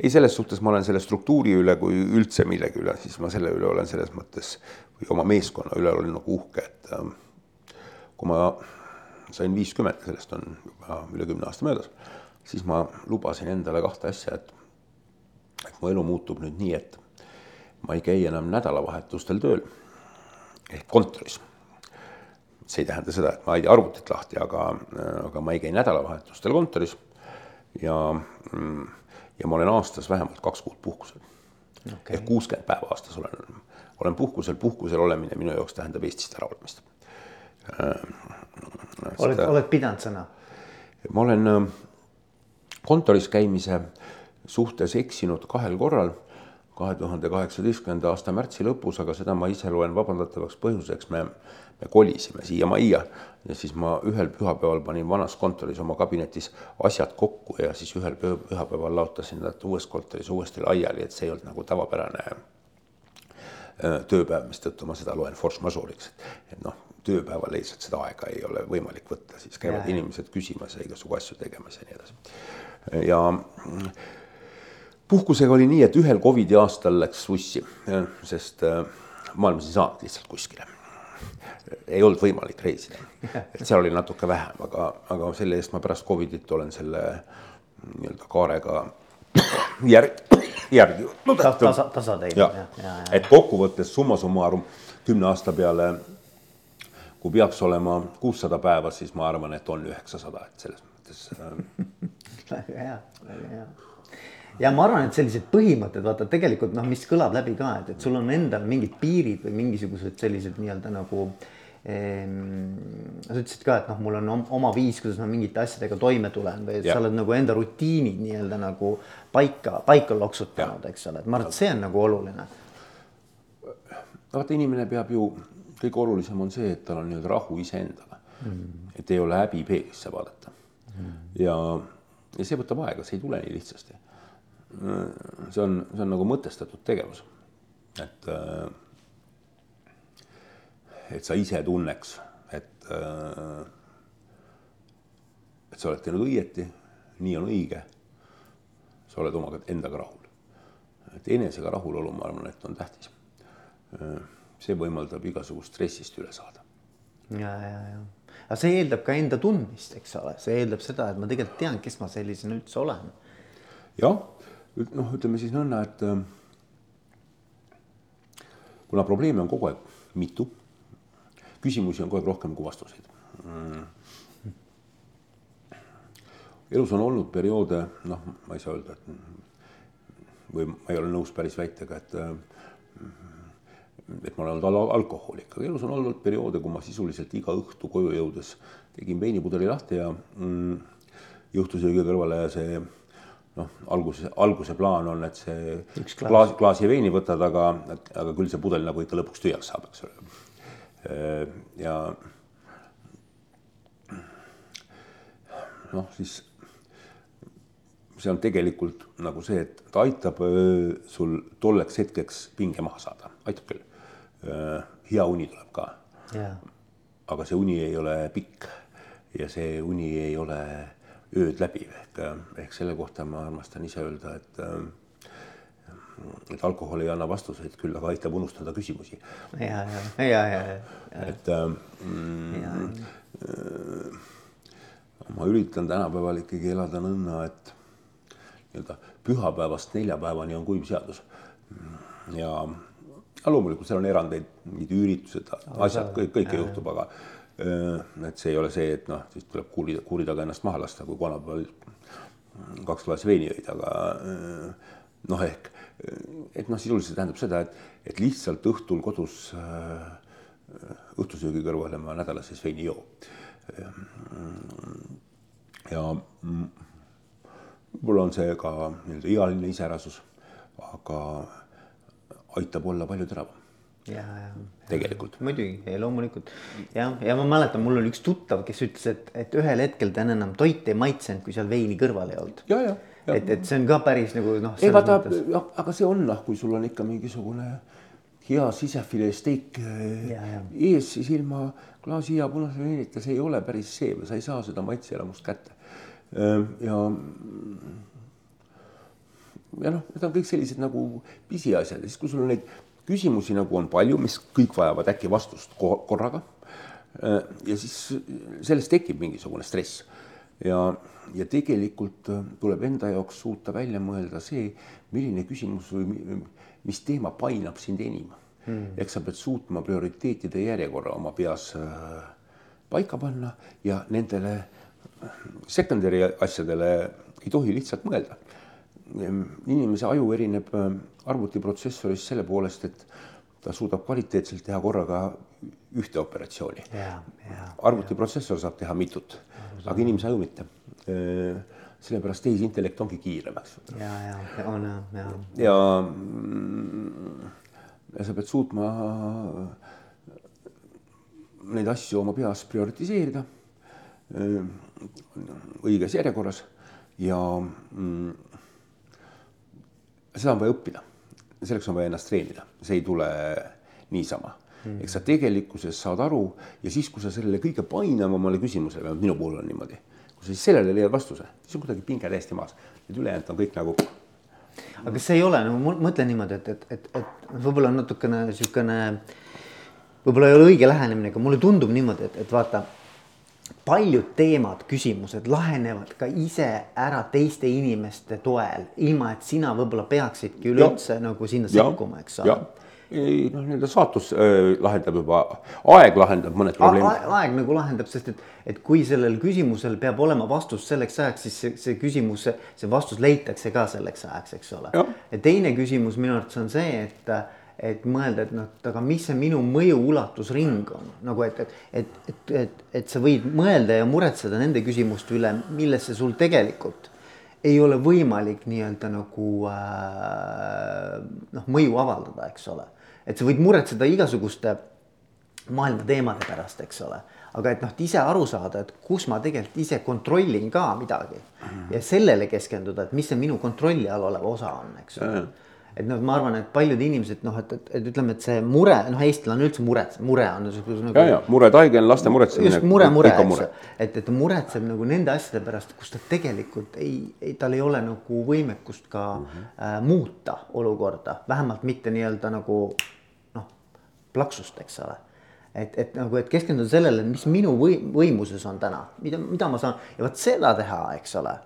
ei, selles suhtes ma olen selle struktuuri üle kui üldse millegi üle, siis ma selle üle olen selles mõttes või oma meeskonna üle olen nagu uhke, et äh, kui ma sain viiskümmend, sellest on juba üle kümne aasta möödas, siis ma lubasin endale kahte asja, et, et mu elu muutub nüüd nii, et ma ei käi enam nädalavahetustel tööl ehk kontoris. see ei tähenda seda, et ma ei tee arvutit lahti, aga, aga ma ei käi nädalavahetustel kontoris ja, ja ma olen aastas vähemalt kaks kuud puhkusel okay.. ehk kuuskümmend päeva aastas olen, olen puhkusel, puhkusel olemine minu jaoks tähendab Eestist äraolemist oled, oled pidanud sõna? ma olen äh, kontoris käimise suhtes eksinud kahel korral, kahe tuhande kaheksateistkümnenda aasta märtsi lõpus, aga seda ma ise loen vabandatavaks põhjuseks, me, me kolisime siia majja ja siis ma ühel pühapäeval panin vanas kontoris oma kabinetis asjad kokku ja siis ühel pühapäeval laotasin nad uues kontoris uuesti laiali, et see ei olnud nagu tavapärane äh, tööpäev, mistõttu ma seda loen force majeure'iks, et noh, tööpäeval lihtsalt seda aega ei ole võimalik võtta, siis käivad ja, inimesed küsimas ja igasugu asju tegemas ja nii edasi. ja puhkusega oli nii, et ühel Covidi aastal läks vussi, sest äh, maailmas ei saanud lihtsalt kuskile. ei olnud võimalik reisida, et seal oli natuke vähem, aga, aga selle eest ma pärast Covidit olen selle nii-öelda kaarega järg, järgi no,. tasa, tasa teinud. et kokkuvõttes summa summarum kümne aasta peale kui peaks olema kuussada päeva, siis ma arvan, et on üheksasada, et selles mõttes väga hea, väga hea. Ja ma arvan, et sellised põhimõtted, vaata tegelikult noh, mis kõlab läbi ka, et, et sul on endal mingid piirid või mingisugused sellised nii-öelda nagu ehm,. sa ütlesid ka, et noh, mul on oma viis, kuidas ma mingite asjadega toime tulen või et ja. sa oled nagu enda rutiinid nii-öelda nagu paika, paika loksutanud, eks ole, et ma arvan, et see on nagu oluline. vaata, inimene peab ju kõige olulisem on see, et tal on nii-öelda rahu iseendaga mm.. et ei ole häbi peeglisse vaadata mm.. ja, ja see võtab aega, see ei tule nii lihtsasti. See on, see on nagu mõtestatud tegevus. et, et sa ise tunneks, et, et sa oled teinud õieti, nii on õige. sa oled omaga endaga rahul. et enesega rahulolu, ma arvan, et on tähtis see võimaldab igasugust stressist üle saada. ja, ja, ja, aga see eeldab ka enda tundmist, eks ole, see eeldab seda, et ma tegelikult tean, kes ma sellisena üldse olen. jah, noh, ütleme siis nõnda, et äh, kuna probleeme on kogu aeg mitu, küsimusi on kogu aeg rohkem kui vastuseid. Mm. Elus on olnud perioode, noh, ma ei saa öelda, et või ma ei ole nõus päris väitega, et äh, et ma olen olnud al alkohoolik, aga elus on olnud perioode, kui ma sisuliselt iga õhtu koju jõudes tegin veinipudeli lahti ja mm, juhtusöögi kõrvale see noh, alguse, alguse plaan on, et see Üks klaas, klaas, klaasi veini võtad, aga, aga küll see pudel nagu ikka lõpuks tühjaks saab, eks ole. ja noh, siis see on tegelikult nagu see, et ta aitab sul tolleks hetkeks pinge maha saada, aitab küll. Hea uni tuleb ka. Aga see uni ei ole pikk ja see uni ei ole ööd läbiv ehk, ehk selle kohta ma armastan ise öelda, et äh, et alkohol ei anna vastuseid, küll aga aitab unustada küsimusi. ja, ja, ja, ja, ja. et mm, ja, ja. ma üritan tänapäeval ikkagi elada nõnda, et nii-öelda pühapäevast neljapäevani on kuiv seadus ja no loomulikult seal on erandeid, mingid üritused, asjad, kõik, kõike juhtub, aga äh, et see ei ole see, et noh, siis tuleb kuuri, kuuri taga ennast maha lasta, kui kolmapäeval kaks klaasi veini jõid, aga äh, noh, ehk et noh, sisuliselt tähendab seda, et, et lihtsalt õhtul kodus äh, õhtusöögi kõrvale ma nädalas siis veini ei joo. ja mul on see ka nii-öelda ealine iseärasus, aga aitab olla palju teravam. Ja, ja. tegelikult. muidugi, loomulikult jah, ja ma mäletan, mul oli üks tuttav, kes ütles, et, et ühel hetkel ta enam toite ei maitsenud, kui seal veini kõrval ei olnud. ja, ja, ja. et, et see on ka päris nagu noh. ei vaata, aga see on noh, kui sul on ikka mingisugune hea sisefilee steik ees, siis ilma klaasi hea punase veinita, see ei ole päris see, sa ei saa seda maitseelamust kätte. Ehm, ja ja noh, need on kõik sellised nagu pisiasjad ja siis, kui sul on neid küsimusi nagu on palju, mis kõik vajavad äkki vastust korraga. Äh, ja siis sellest tekib mingisugune stress ja, ja tegelikult äh, tuleb enda jaoks suuta välja mõelda see, milline küsimus või mis teema painab sind enim hmm.. eks sa pead suutma prioriteetide järjekorra oma peas äh, paika panna ja nendele secondary asjadele ei tohi lihtsalt mõelda. Inimese aju erineb äh, arvutiprotsessorist selle poolest, et ta suudab kvaliteetselt teha korraga ühte operatsiooni. arvutiprotsessor saab teha mitut, aga inimese aju mitte. Äh, sellepärast tehisintellekt ongi kiirem, eks. ja, ja on jah, ja. ja, ja sa pead suutma neid asju oma peas prioritiseerida õiges järjekorras ja mm, seda on vaja õppida. selleks on vaja ennast treenida, see ei tule niisama mm.. eks sa tegelikkuses saad aru ja siis, kui sa sellele kõige painavamale küsimusele, vähemalt minu puhul on niimoodi, kui sa siis sellele leiad vastuse, siis on kuidagi pinge täiesti maas. Need ülejäänud on kõik nagu. aga kas see ei ole nagu no,, mõtlen niimoodi, et, et, et, et võib-olla natukene niisugune, võib-olla ei ole õige lähenemine, aga mulle tundub niimoodi, et, et vaata paljud teemad, küsimused lahenevad ka ise ära teiste inimeste toel, ilma et sina võib-olla peaksidki üleüldse nagu sinna sekkuma, eks ole. Ei noh, nii-öelda saatus äh, lahendab juba, aeg lahendab mõned probleemid. aeg nagu lahendab, sest et, et kui sellel küsimusel peab olema vastus selleks ajaks, siis see, see küsimus, see vastus leitakse ka selleks ajaks, eks ole. ja teine küsimus minu arvates on see, et et mõelda, et noh, aga mis see minu mõju ulatusring on nagu, et, et, et, et, et, et sa võid mõelda ja muretseda nende küsimuste üle, millesse sul tegelikult ei ole võimalik nii-öelda nagu äh, noh, mõju avaldada, eks ole. et sa võid muretseda igasuguste maailma teemade pärast, eks ole, aga et noh, ise aru saada, et kus ma tegelikult ise kontrollin ka midagi mm -hmm. ja sellele keskenduda, et mis see minu kontrolli all olev osa on, eks ole mm. -hmm et noh, ma arvan, et paljud inimesed noh, et, et, et ütleme, et see mure, noh, eestlane üldse muret, mure on niisugune nagu. ja, ja mured haige on laste muretsemine. just mure, mure, eks mure. et, et muretseb nagu nende asjade pärast, kus ta tegelikult ei, ei, tal ei ole nagu võimekust ka mm -hmm. äh, muuta olukorda, vähemalt mitte nii-öelda nagu noh, plaksust, eks ole et, et nagu, et keskenduda sellele, mis minu või, võimuses on täna, mida, mida ma saan ja vot seda teha, eks ole.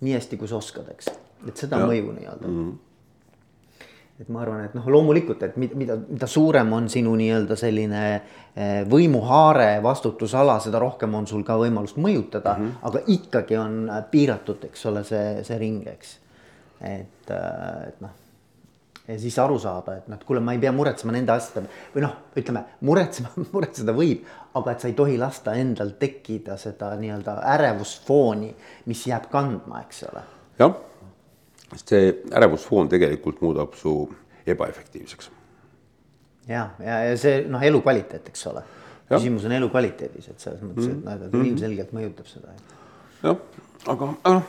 nii hästi, kui sa oskad, eks, et seda ja. mõju nii-öelda mm. -hmm et ma arvan, et noh, loomulikult, et mida, mida suurem on sinu nii-öelda selline eh, võimuhaare, vastutusala, seda rohkem on sul ka võimalust mõjutada mm, -hmm. aga ikkagi on piiratud, eks ole, see, see ring, eks. et, äh, et noh, ja siis aru saada, et noh, et kuule, ma ei pea muretsema nende asjade või noh, ütleme muretsema, muretseda võib, aga et sa ei tohi lasta endal tekkida seda nii-öelda ärevusfooni, mis jääb kandma, eks ole. jah see ärevusfoon tegelikult muudab su ebaefektiivseks. ja, ja, ja see noh, elukvaliteet, eks ole. küsimus on elukvaliteedis, et selles mõttes, et noh, et mm -hmm. ilmselgelt mõjutab seda. jah, aga noh,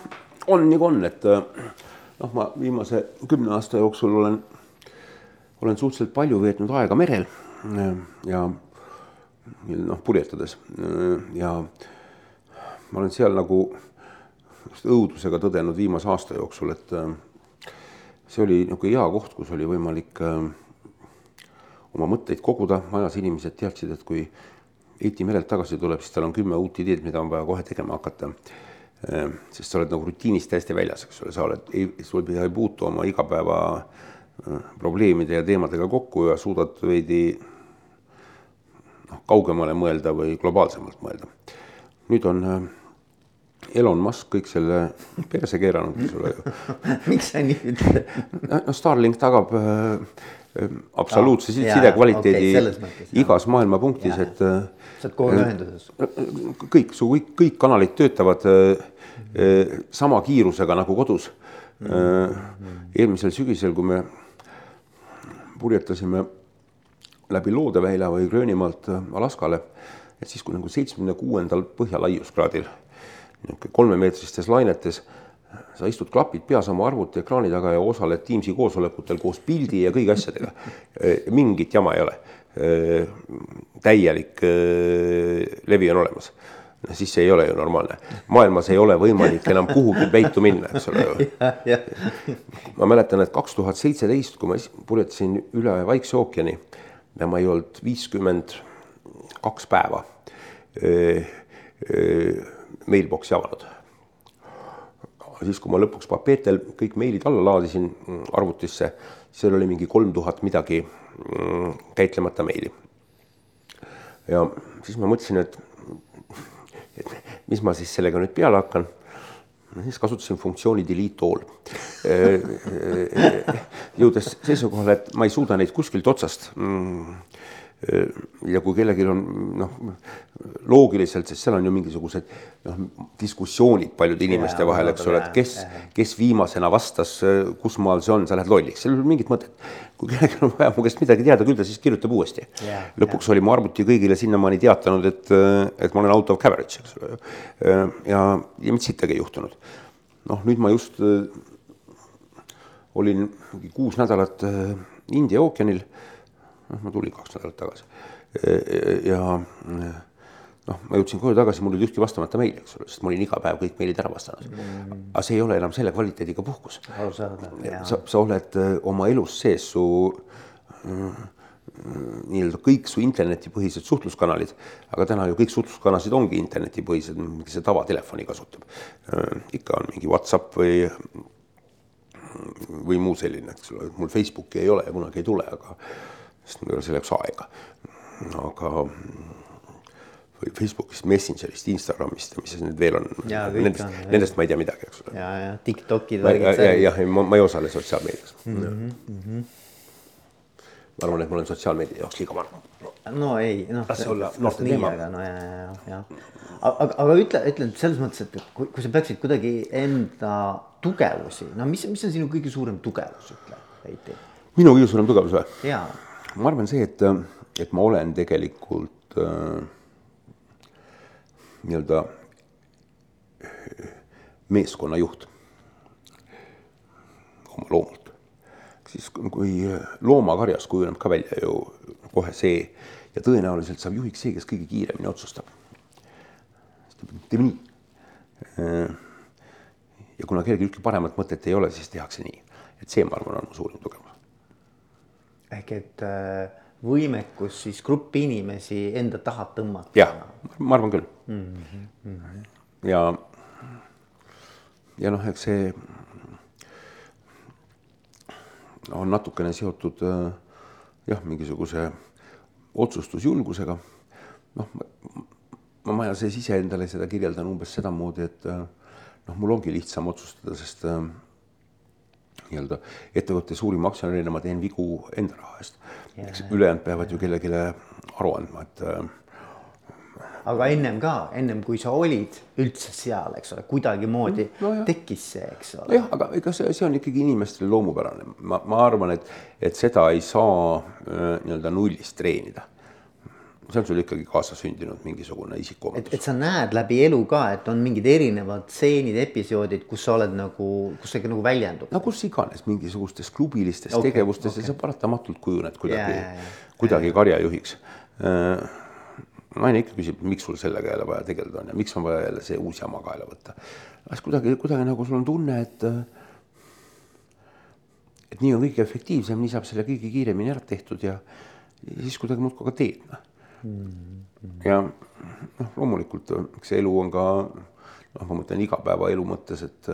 on nagu on, et noh, ma viimase kümne aasta jooksul olen, olen suhteliselt palju veetnud aega merel ja noh, purjetades ja ma olen seal nagu õudusega tõdenud viimase aasta jooksul, et äh, see oli niisugune hea koht, kus oli võimalik äh, oma mõtteid koguda, majas inimesed teadsid, et kui Eiti merelt tagasi tuleb, siis tal on kümme uut ideed, mida on vaja kohe tegema hakata. Äh, sest sa oled nagu rutiinist täiesti väljas, eks ole, sa oled, sul ei puutu oma igapäeva probleemide ja teemadega kokku ja suudad veidi noh, kaugemale mõelda või globaalsemalt mõelda. nüüd on Elon Musk kõik selle perse keeranud, ole ju. miks sa nii ütled? no Starlink tagab äh, äh absoluutse ah, side kvaliteedi okay, igas maailma punktis, et. Äh, sa oled kogu aeg ühenduses. Äh, kõik, su kõik, kõik kanalid töötavad äh, äh, sama kiirusega nagu kodus mm. -hmm. eelmisel sügisel, kui me purjetasime läbi Loodeväila või Gröönimaalt Alaskale, et siis kui nagu seitsmekümne kuuendal põhjalaiuskraadil kolmemeetristes lainetes. sa istud klapid peas oma arvutiekraani taga ja osaled Teamsi koosolekutel koos pildi ja kõigi asjadega. mingit jama ei ole. täielik levi on olemas. siis see ei ole ju normaalne. maailmas ei ole võimalik enam kuhugi peitu minna, eks ole ju. ma mäletan, et kaks tuhat seitseteist, kui ma purjetasin üle Vaikse ookeani ja ma ei olnud viiskümmend kaks päeva mailbox'i avanud. siis, kui ma lõpuks papeetel kõik meilid alla laadisin mm, arvutisse, seal oli mingi kolm tuhat midagi mm, käitlemata meili. ja siis ma mõtlesin, et, et mis ma siis sellega nüüd peale hakkan siis kasutasin funktsiooni delete all. jõudes seisukohale, et ma ei suuda neid kuskilt otsast mm, ja kui kellelgi on noh, loogiliselt, sest seal on ju mingisugused noh, diskussioonid paljude inimeste ja, vahel, eks ole, et kes, kes viimasena vastas, kus maal see on, sa lähed lolliks, seal ei ole mingit mõtet. kui kellelgi on vaja mu käest midagi teada, küll ta siis kirjutab uuesti. lõpuks ja. oli mu arvuti kõigile sinnamaani teatanud, et, et ma olen out of coverage, eks ole. ja, ja mitte sittagi ei juhtunud. noh, nüüd ma just olin mingi kuus nädalat India ookeanil noh, ma tulin kaks nädalat tagasi. ja noh, ma jõudsin koju tagasi, mul oli ühtki vastamata meili, eks ole, sest ma olin iga päev kõik meilid ära vastanud mm.. aga see ei ole enam selle kvaliteediga puhkus. sa, sa oled oma elus sees, su mm, nii-öelda kõik su internetipõhised suhtluskanalid, aga täna ju kõik suhtluskanalid ongi internetipõhised, mingi see tavatelefoni kasutab. ikka on mingi Whatsapp või, või muu selline, eks ole, mul Facebooki ei ole ja kunagi ei tule, aga sest mul ei ole selleks aega. aga Facebookist, Messengerist, Instagramist ja mis need veel on. Nendest, nendest ma ei tea midagi, eks ole. ja, ja Tiktokid. jah, jah, ma, ma ei osale sotsiaalmeedias mm. -hmm, mm -hmm. ma arvan, et ma olen sotsiaalmeedia jaoks liiga vana. no ei, noh. las see olla noorte teema. no ja, ja, ja, aga, aga ütle, ütle selles mõttes, et kui, kui sa peaksid kuidagi enda tugevusi, no mis, mis on sinu kõige suurem tugevus, ütle, Heiti. minu kõige suurem tugevus või? jaa ma arvan see, et, et ma olen tegelikult äh, nii-öelda meeskonnajuht oma loomult. siis kui loomakarjas kujuneb ka välja ju kohe see ja tõenäoliselt saab juhiks see, kes kõige kiiremini otsustab. teeme nii. Äh, ja kuna kellelgi ühtki paremat mõtet ei ole, siis tehakse nii, et see, ma arvan, on mu suurim tugevus ehk et äh, võimekus siis gruppi inimesi enda taha tõmmata. jah, ma arvan küll mm. -hmm. ja, ja noh, eks see on natukene seotud äh, jah, mingisuguse otsustusjulgusega. noh, ma, ma sees iseendale seda kirjeldan umbes sedamoodi, et äh, noh, mul ongi lihtsam otsustada, sest nii-öelda ettevõtte suurima aktsionärina ma teen vigu enda raha eest. eks ülejäänud peavad ju kellelegi aru andma, et äh, aga ennem ka, ennem kui sa olid üldse seal, eks ole, kuidagimoodi no, tekkis see, eks ole. jah, aga ega see, see on ikkagi inimestele loomupärane, ma, ma arvan, et, et seda ei saa äh, nii-öelda nullist treenida see on sul ikkagi kaasasündinud mingisugune isikuomadus. et sa näed läbi elu ka, et on mingid erinevad stseenid, episoodid, kus sa oled nagu, kus see nagu väljendub. no kus iganes mingisugustes klubilistes okay, tegevustes okay. ja sa paratamatult kujuned kuidagi, kuidagi karjajuhiks. Äh, naine ikka küsib, miks sul sellega jälle vaja tegeleda on ja miks on vaja jälle see uus jama kaela võtta. siis kuidagi, kuidagi nagu sul on tunne, et et nii on kõige efektiivsem, nii saab selle kõige kiiremini ära tehtud ja, ja siis kuidagi muudkui ka teed noh ja noh, loomulikult eks see elu on ka noh, ma mõtlen igapäevaelu mõttes, et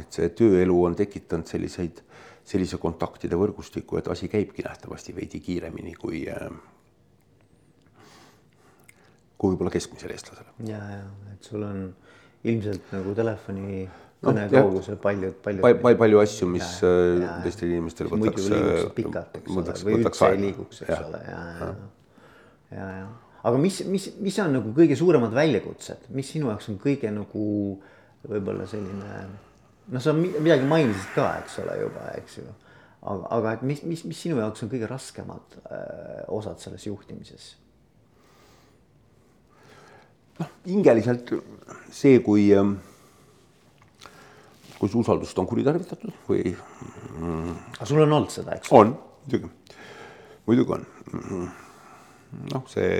et see tööelu on tekitanud selliseid, sellise kontaktide võrgustiku, et asi käibki nähtavasti veidi kiiremini kui kui võib-olla keskmisel eestlasel. ja, ja et sul on ilmselt nagu telefoni kõne no, kaugusel paljud, paljud palju, palju asju, mis äh, teistel inimestel võtaks. muidu liiguks äh, pikalt, eks ole, või üldse ei liiguks, eks ja. ole, ja, ja, ja, ja, ja. aga mis, mis, mis on nagu kõige suuremad väljakutsed, mis sinu jaoks on kõige nagu võib-olla selline. noh, sa midagi mainisid ka, eks ole juba, eks ju. aga, aga et mis, mis, mis sinu jaoks on kõige raskemad äh, osad selles juhtimises? noh, hingeliselt see, kui äh, kui su usaldust on kuritarvitatud või mm,. aga sul on olnud seda, eks? on, muidugi, muidugi on. noh, see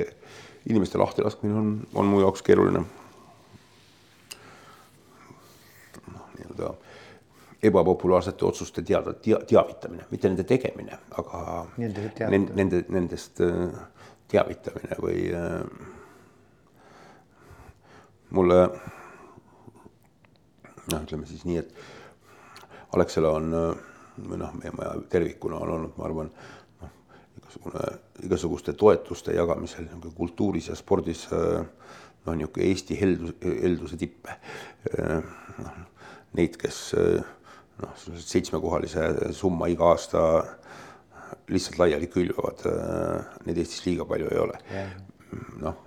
inimeste lahtilaskmine on, on mu jaoks keeruline. noh, nii-öelda ebapopulaarsete otsuste teada tea,, teavitamine, mitte nende tegemine, aga nende, nende, nendest teavitamine või mulle noh, ütleme siis nii, et Alexela on või noh, meie maja tervikuna on olnud, ma arvan, noh, igasugune, igasuguste toetuste jagamisel nagu kultuuris ja spordis noh, niisugune Eesti heldus, helduse tippe. noh, neid, kes noh, seitsmekohalise summa iga aasta lihtsalt laiali külvavad, neid Eestis liiga palju ei ole. noh,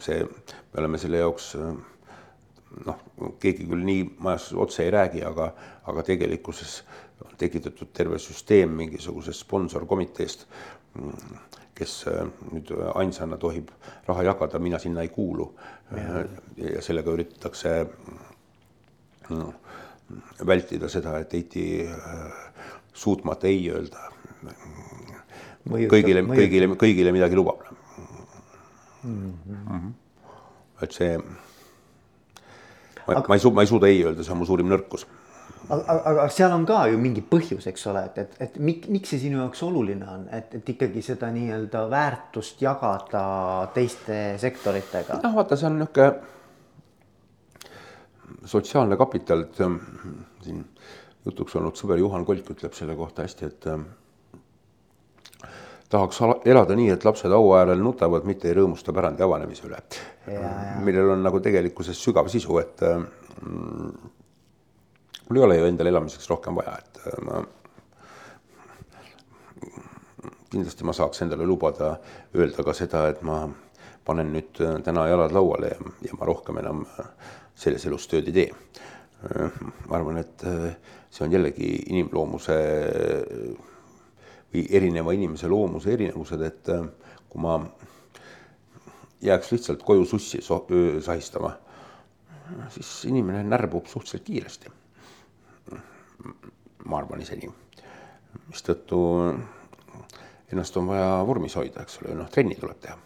see, me oleme selle jaoks noh, keegi küll nii majas otse ei räägi, aga, aga tegelikkuses on tekitatud terve süsteem mingisugusest sponsorkomiteest, kes äh, nüüd ainsana tohib raha jagada, mina sinna ei kuulu. ja sellega üritatakse no, vältida seda, et Eiti äh, suutmata ei öelda. kõigile, kõigile, kõigile midagi lubab mm. -hmm. et see ma ma ei suuda, ma ei suuda ei öelda, see on mu suurim nõrkus. aga, aga, aga seal on ka ju mingi põhjus, eks ole, et, et, et mik, miks see sinu jaoks oluline on, et, et ikkagi seda nii-öelda väärtust jagada teiste sektoritega? noh, vaata, see on niisugune sotsiaalne kapital, et ähm, siin jutuks olnud sõber Juhan Kolk ütleb selle kohta hästi, et ähm, tahaks elada nii, et lapsed haua äärel nutavad, mitte ei rõõmusta pärandi avanemise üle. millel on nagu tegelikkuses sügav sisu, et mm, mul ei ole ju endal elamiseks rohkem vaja, et äh, ma kindlasti ma saaks endale lubada öelda ka seda, et ma panen nüüd äh, täna jalad lauale ja, ja ma rohkem enam selles elus tööd ei tee. ma arvan, et see on jällegi inimloomuse või erineva inimese loomuse erinevused, et äh, kui ma jääks lihtsalt koju sussi so sahistama, siis inimene närbub suhteliselt kiiresti. ma arvan ise nii, mistõttu ennast on vaja vormis hoida, eks ole, noh, trenni tuleb teha.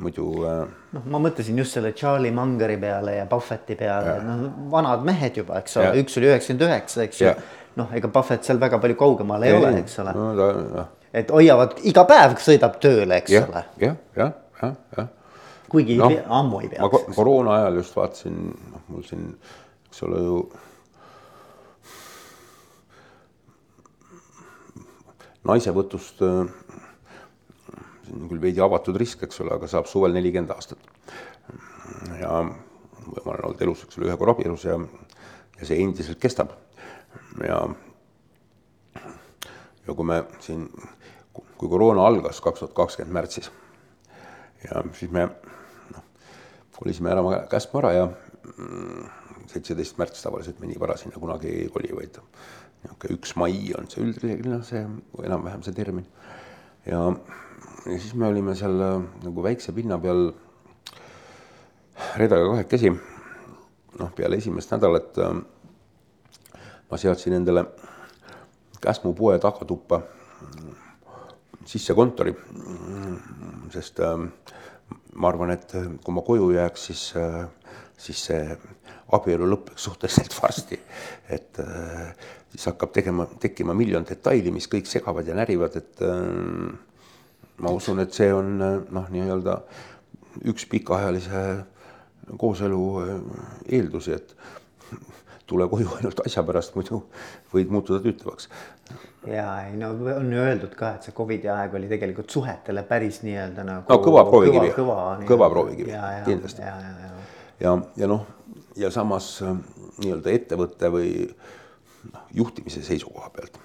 Muidu. Äh, noh, ma mõtlesin just selle Charlie Mungeri peale ja Buffetti peale, noh, vanad mehed juba, eks ole, üks oli üheksakümmend üheksa, eks ju noh, ega Buffett seal väga palju kaugemal ei, ei ole, eks ole no,. No. et hoiavad iga päev sõidab tööle, eks ja, ole. jah, jah, jah, jah. kuigi no, ei pea, ammu ei peaks. ma koroona ajal just vaatasin, noh, mul siin, eks ole ju. naisevõtust, see on küll veidi avatud risk, eks ole, aga saab suvel nelikümmend aastat. ja ma olen olnud elus, eks ole, ühe korra abielus ja, ja see endiselt kestab ja, ja kui me siin, kui koroona algas kaks tuhat kakskümmend märtsis ja siis me noh, kolisime ära Käsmara ja mm, seitseteist märts tavaliselt me nii vara sinna kunagi ei koli, vaid niisugune üks mai on see üldreeglina see enam-vähem see termin. ja, ja siis me olime seal nagu väikse pinna peal Redaga kahekesi. noh, peale esimest nädalat ma seadsin endale Käsmu poe tagatuppa sisse kontori. sest äh, ma arvan, et kui ma koju jääks, siis, äh, siis see abielu lõpeks suhteliselt varsti. et äh, siis hakkab tegema, tekkima miljon detaili, mis kõik segavad ja närivad, et ma usun, et see on noh, nii-öelda üks pikaajalise kooselu eeldusi, et tule koju ainult asja pärast, muidu võid muutuda tüütavaks. ja ei no on ju öeldud ka, et see Covidi aeg oli tegelikult suhetele päris nii-öelda nagu. no kõva proovikivi, kõva, kõva, kõva proovikivi, kindlasti. ja, ja, ja, ja, ja noh, ja samas äh, nii-öelda ettevõtte või noh, juhtimise seisukoha pealt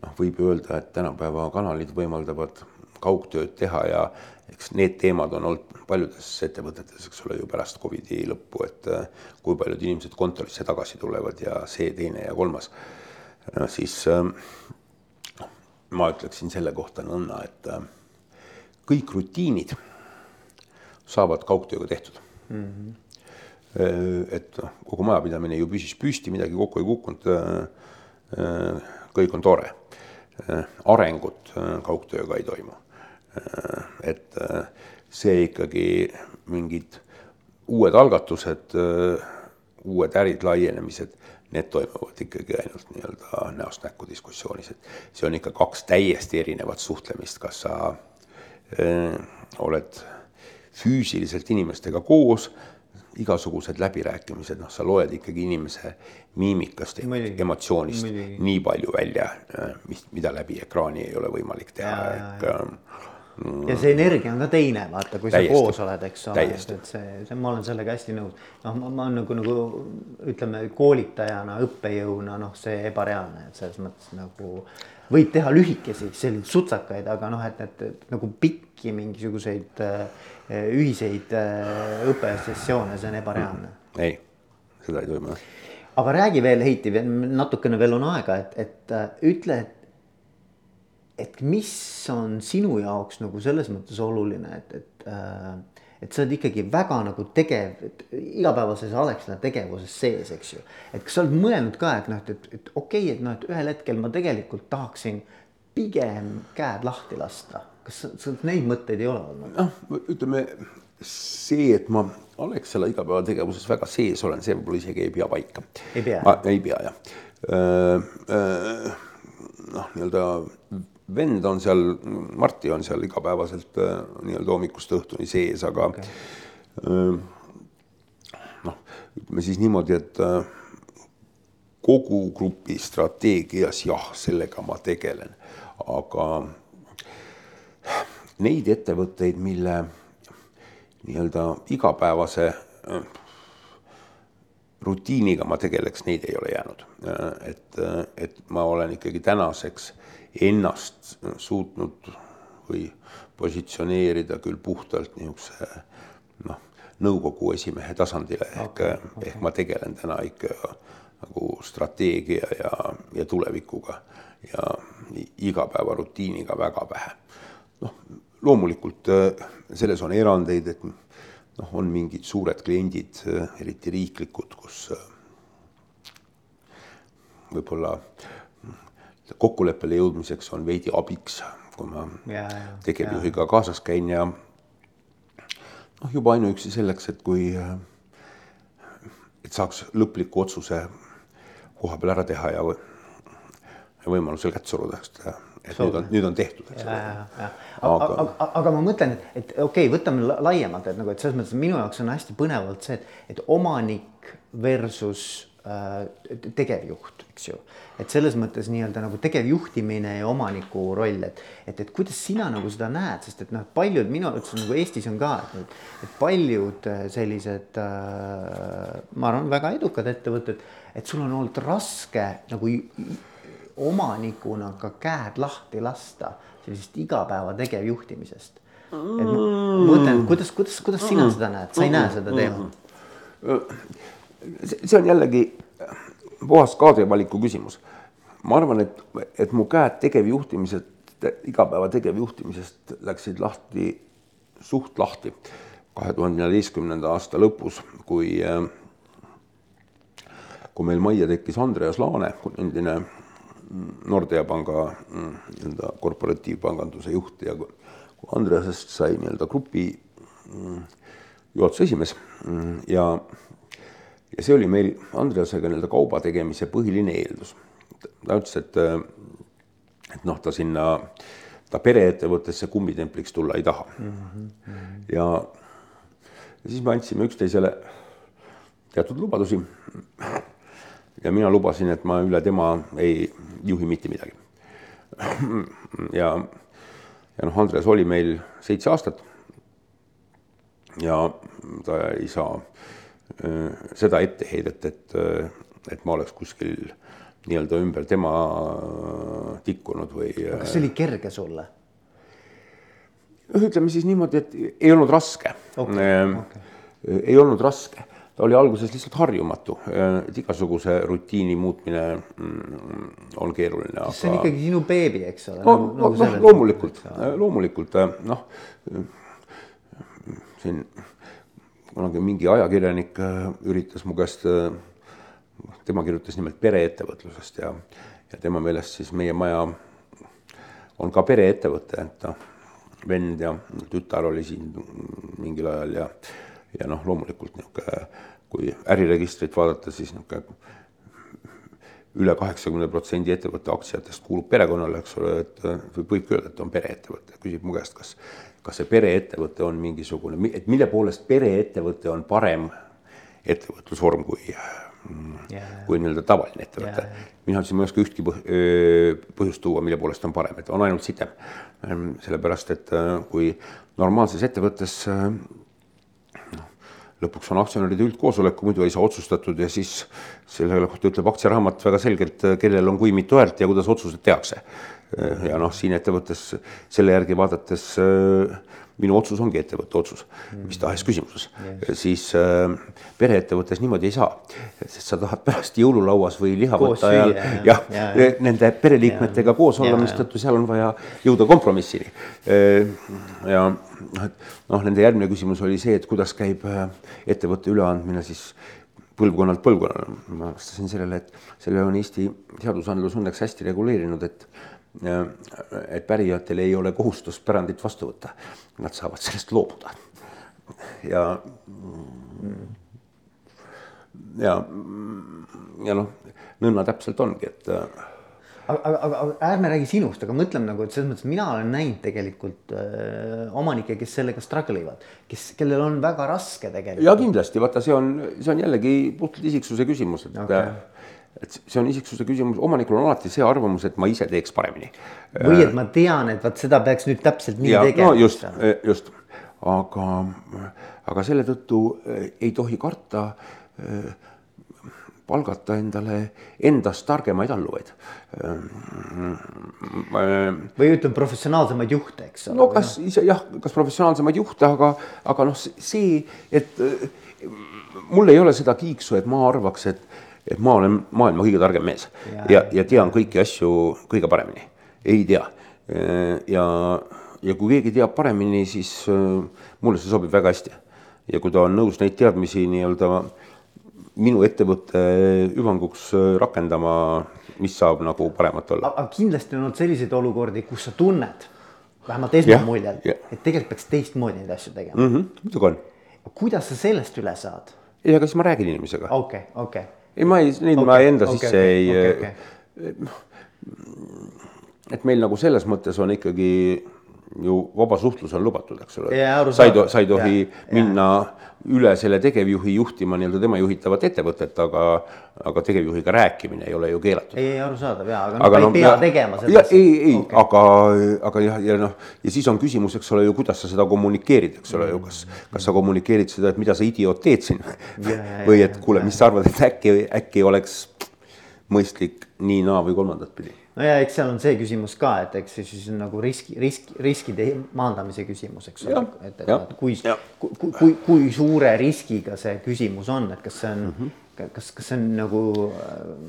noh, võib öelda, et tänapäeva kanalid võimaldavad kaugtööd teha ja eks need teemad on olnud paljudes ettevõtetes, eks ole ju pärast Covidi lõppu, et äh, kui paljud inimesed kontorisse tagasi tulevad ja see, teine ja kolmas. siis äh, ma ütleksin selle kohta nõnda, et äh, kõik rutiinid saavad kaugtööga tehtud mm. -hmm. et noh, kogu majapidamine ju püsis püsti, midagi kokku ei kukkunud. kõik on tore. arengut kaugtööga ei toimu et äh, see ikkagi mingid uued algatused, uued ärid, laienemised, need toimuvad ikkagi ainult nii-öelda näost näkku diskussioonis, et see on ikka kaks täiesti erinevat suhtlemist, kas sa öö, oled füüsiliselt inimestega koos igasugused läbirääkimised, noh, sa loed ikkagi inimese miimikast, emotsioonist Mõligi. nii palju välja, mis, mida läbi ekraani ei ole võimalik teha, ehk. Mm. Ja see energia on ka teine, vaata, kui täiesti, sa koos oled, eks ole, et see, see, ma olen sellega hästi nõus. noh, ma, ma nagu, nagu ütleme koolitajana, õppejõuna, noh, see ebareaalne, et selles mõttes nagu võib teha lühikesi selliseid sutsakaid, aga noh, et, et, et nagu pikki mingisuguseid äh, ühiseid äh, õppesessioone, see on ebareaalne. ei, seda ei toimu aga räägi veel, Heiti, natukene veel on aega, et, et äh, ütle, et et mis on sinu jaoks nagu selles mõttes oluline, et, et äh, et sa oled ikkagi väga nagu tegev, igapäevases Alexela tegevuses sees, eks ju. et kas sa oled mõelnud ka, et noh, et, et, et okei okay,, et noh, et ühel hetkel ma tegelikult tahaksin pigem käed lahti lasta. kas sul neid mõtteid ei ole olnud? noh, ütleme see, et ma Alexela igapäevategevuses väga sees olen, see võib-olla isegi ei pea paika. ei pea? ei pea jah. noh, nii-öelda vend on seal, Marti on seal igapäevaselt äh, nii-öelda hommikust õhtuni sees, aga okay. Äh, noh, ütleme siis niimoodi, et äh, kogu grupi strateegias jah, sellega ma tegelen, aga neid ettevõtteid, mille nii-öelda igapäevase rutiiniga ma tegeleks, neid ei ole jäänud. et, et ma olen ikkagi tänaseks ennast suutnud või positsioneerida küll puhtalt niisuguse noh, nõukogu esimehe tasandile ehk okay,, okay. ehk ma tegelen täna ikka nagu strateegia ja, ja tulevikuga ja igapäevarutiiniga väga vähe. noh, loomulikult äh, selles on erandeid, et noh, on mingid suured kliendid, äh, eriti riiklikud, kus äh, võib-olla kokkuleppele jõudmiseks on veidi abiks, kui ma tegevjuhiga kaasas käin ja noh, juba ainuüksi selleks, et kui, et saaks lõpliku otsuse koha peal ära teha ja, ja võimalusel kätt suruda, eks et Soove. nüüd on, nüüd on tehtud, eks ole. aga, aga, aga, ma mõtlen, et, et okei okay,, võtame laiemalt, et nagu, et selles mõttes minu jaoks on hästi põnevalt see, et, et omanik versus tegevjuht, eks ju. et selles mõttes nii-öelda nagu tegevjuhtimine ja omaniku roll, et, et, et kuidas sina nagu seda näed, sest et noh, paljud minu arvates nagu Eestis on ka, et, et paljud äh, sellised äh,, ma arvan, väga edukad ettevõtted, et sul on olnud raske nagu omanikuna ka käed lahti lasta sellisest igapäeva tegevjuhtimisest. et ma mõtlen, kuidas, kuidas, kuidas sina mm. seda näed, sa ei näe seda teemat? see on jällegi puhas kaadrivaliku küsimus. ma arvan, et, et mu käed tegevjuhtimisest, igapäeva tegevjuhtimisest läksid lahti, suht lahti kahe tuhande neljateistkümnenda aasta lõpus, kui, kui meil majja tekkis Andreas Laane, endine Nordea panga nii-öelda korporatiivpanganduse juht ja kui Andreasest sai nii-öelda grupi mm, juhatuse esimees mm, ja, ja see oli meil Andreasega nii-öelda kauba tegemise põhiline eeldus. ta ütles, et, et noh, ta sinna, ta pereettevõttesse kummitempliks tulla ei taha mm. -hmm. ja, ja siis me andsime üksteisele teatud lubadusi ja mina lubasin, et ma üle tema ei juhi mitte midagi. ja, ja noh, Andres oli meil seitse aastat. ja ta ei saa äh, seda etteheidet, et, äh, et ma oleks kuskil nii-öelda ümber tema tikkunud või. kas see oli kerge sulle? noh, ütleme siis niimoodi, et ei olnud raske okay,. Okay. ei olnud raske ta oli alguses lihtsalt harjumatu, et igasuguse rutiini muutmine mm, on keeruline. see on ikkagi sinu beebi, eks ole no,. Nagu, nagu noh, loomulikult, loomulikult noh, siin kunagi mingi ajakirjanik äh, üritas mu käest, äh, tema kirjutas nimelt pereettevõtlusest ja, ja tema meelest siis meie maja on ka pereettevõte, et noh, vend ja tütar oli siin mingil ajal ja, ja noh, loomulikult niisugune, kui äriregistrit vaadata, siis niisugune üle kaheksakümne protsendi ettevõtte aktsiatest kuulub perekonnale, eks ole, et võibki öelda, et on pereettevõte, küsib mu käest, kas, kas see pereettevõte on mingisugune, et mille poolest pereettevõte on parem ettevõtlusvorm kui yeah. kui nii-öelda tavaline ettevõte yeah.. mina ma ei oska ühtki põhjust tuua, mille poolest on parem, et on ainult sitem. Ehm, sellepärast, et kui normaalses ettevõttes lõpuks on aktsionäride üldkoosolek, muidu ei saa otsustatud ja siis selle kohta ütleb aktsiaraamat väga selgelt, kellel on kui mitu häält ja kuidas otsused tehakse. Ja noh, siin ettevõttes selle järgi vaadates minu otsus ongi ettevõtte otsus mm., mis tahes küsimuses yes., siis äh, pereettevõttes niimoodi ei saa, sest sa tahad pärast jõululauas või lihavõtte ajal jah ja, ja, nende pereliikmetega ja, koos olla, mistõttu seal on vaja jõuda kompromissini. Äh, ja noh, noh, nende järgmine küsimus oli see, et kuidas käib äh, ettevõtte üleandmine siis põlvkonnalt põlvkonnale. ma vastasin sellele, et selle on Eesti seadusandlus õnneks hästi reguleerinud, et et pärijatel ei ole kohustust pärandit vastu võtta. Nad saavad sellest loobuda. ja, ja, ja noh, nõnda täpselt ongi, et aga, aga, aga ärme räägi sinust, aga mõtleme nagu, et selles mõttes mina olen näinud tegelikult äh, omanikke, kes sellega struggle ivad, kes, kellel on väga raske tegelikult. ja kindlasti, vaata, see on, see on jällegi puhtalt isiksuse küsimus, et okay et see on isiksuse küsimus, omanikul on alati see arvamus, et ma ise teeks paremini. või et ma tean, et vot seda peaks nüüd täpselt nii ja, tegema. no just, just, aga, aga selle tõttu eh, ei tohi karta palgata endale endast targemaid alluvaid. või ütleme, professionaalsemaid juhte, eks ole. no kas ise jah, kas professionaalsemaid juhte, aga, aga noh, see, et mul ei ole seda kiiksu, et ma arvaks, et et ma olen maailma kõige targem mees ja, ja, ja tean kõiki asju kõige paremini. ei tea. ja, ja kui keegi teab paremini, siis äh, mulle see sobib väga hästi. ja kui ta on nõus neid teadmisi nii-öelda minu ettevõtte hüvanguks äh, rakendama, mis saab nagu paremat olla. aga kindlasti on olnud selliseid olukordi, kus sa tunned, vähemalt esmamuljel, et tegelikult peaks teistmoodi neid asju tegema mm. -hmm, muidugi on. kuidas sa sellest üle saad? ei, aga siis ma räägin inimesega. okei okay,, okei okay ei, ma ei, neid okay, ma enda okay, sisse okay, ei okay,. Okay. et meil nagu selles mõttes on ikkagi ju vaba suhtlus on lubatud, eks ole. sa ei, sa ei tohi ja, minna ja. üle selle tegevjuhi juhtima nii-öelda tema juhitavat ettevõtet, aga, aga tegevjuhiga rääkimine ei ole ju keelatud. ei, ei arusaadav ja, aga, aga noh, ei pea ja, tegema seda. ei, ei okay., aga, aga jah, ja noh, ja siis on küsimus, eks ole ju, kuidas sa seda kommunikeerid, eks ole ju, kas, kas sa kommunikeerid seda, et mida sa idioot teed siin või et kuule, mis sa arvad, et äkki, äkki oleks mõistlik nii, naa või kolmandat pidi no ja eks seal on see küsimus ka, et eks see siis on nagu riski, risk, riskide maandamise küsimus, eks ole, et, et, et kui, kui, kui, kui suure riskiga see küsimus on, et kas see on mm, -hmm. kas, kas see on nagu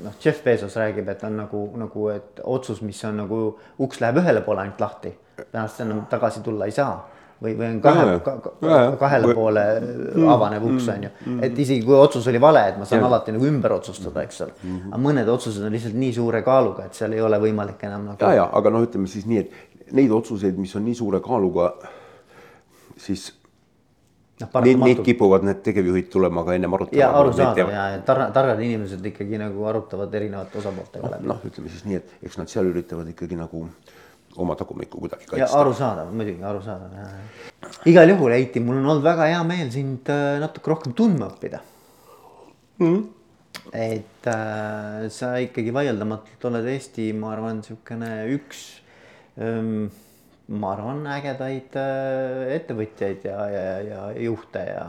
noh, Jeff Bezos räägib, et on nagu, nagu, et otsus, mis on nagu uks läheb ühele poole ainult lahti, pärast enam tagasi tulla ei saa või, või on kahe, ka, ka, kahele poole mm, avanev uks mm, on ju. Mm. et isegi kui otsus oli vale, et ma saan ja. alati nagu ümber otsustada, eks ole. -hmm. aga mõned otsused on lihtsalt nii suure kaaluga, et seal ei ole võimalik enam nagu. ja, ja aga noh, ütleme siis nii, et neid otsuseid, mis on nii suure kaaluga, siis noh, neid, neid kipuvad need tegevjuhid tulema ka ennem arutama. ja arusaadav ja, ja targad, targad inimesed ikkagi nagu arutavad erinevate osapooltega läbi. noh, ütleme siis nii, et eks nad seal üritavad ikkagi nagu oma tagumikku kuidagi kaitsta. arusaadav, muidugi arusaadav jah. igal juhul, Heiti, mul on olnud väga hea meel sind äh, natuke rohkem tundma õppida mm.. et äh, sa ikkagi vaieldamatult oled Eesti, ma arvan, niisugune üks ähm, ma arvan, ägedaid äh, ettevõtjaid ja, ja, ja juhte ja.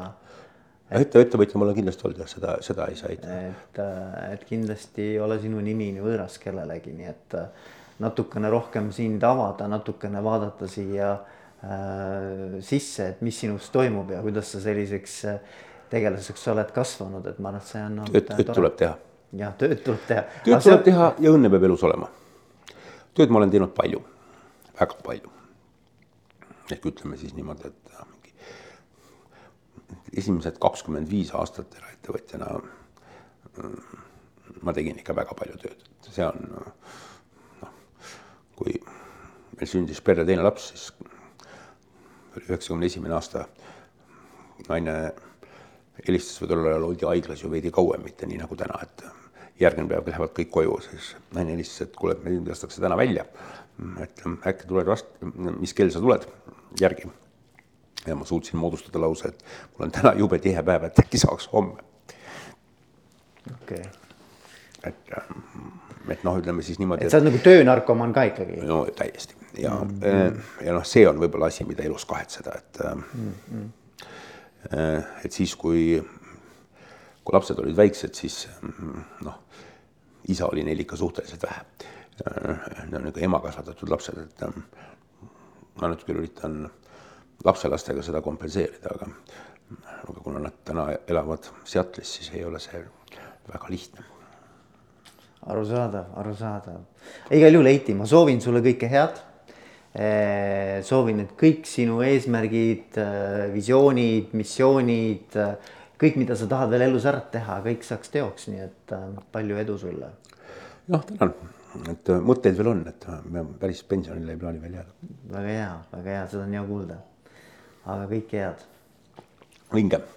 ette, ettevõtja ma olen kindlasti olnud jah, seda, seda ei saa eitada. et, äh, et kindlasti ei ole sinu nimi nii võõras kellelegi, nii et äh, natukene rohkem sind avada, natukene vaadata siia äh, sisse, et mis sinus toimub ja kuidas sa selliseks äh, tegelaseks oled kasvanud, et ma arvan, et see on. tööd, tööd tuleb teha. jah, tööd tuleb teha. tööd Aga tuleb see... teha ja õnne peab elus olema. tööd ma olen teinud palju, väga palju. ehk ütleme siis niimoodi, et äh, mingi esimesed kakskümmend viis aastat eraettevõtjana mm, ma tegin ikka väga palju tööd, see on kui meil sündis perre teine laps, siis oli üheksakümne esimene aasta. naine helistas või tollel ajal oldi haiglas ju veidi kauem, mitte nii nagu täna, et järgmine päev lähevad kõik koju, siis naine helistas, et kuule, et meil lastakse täna välja. et äkki tuled vast-, mis kell sa tuled järgi. ja ma suutsin moodustada lause, et mul on täna jube tihe päev, et äkki saaks homme. okei okay. et, et noh, ütleme siis niimoodi. et sa oled nagu töönarkomaan ka ikkagi? no täiesti ja mm, -hmm. ja noh, see on võib-olla asi, mida elus kahetseda, et mm. -hmm et siis, kui, kui lapsed olid väiksed, siis noh, isa oli neil ikka suhteliselt vähe. Need on nagu ema kasvatatud lapsed, et ma nüüd küll üritan lapselastega seda kompenseerida, aga, aga kuna nad täna elavad Seattle'is, siis ei ole see väga lihtne. Arusaadav, arusaadav. igal juhul, Heiti, ma soovin sulle kõike head soovin, et kõik sinu eesmärgid, visioonid, missioonid, kõik, mida sa tahad veel elus ära teha, kõik saaks teoks, nii et palju edu sulle. noh, tänan, et mõtteid veel on, et me päris pensionile ei plaani veel jääda. väga hea, väga hea, seda on hea kuulda. aga kõike head. vinge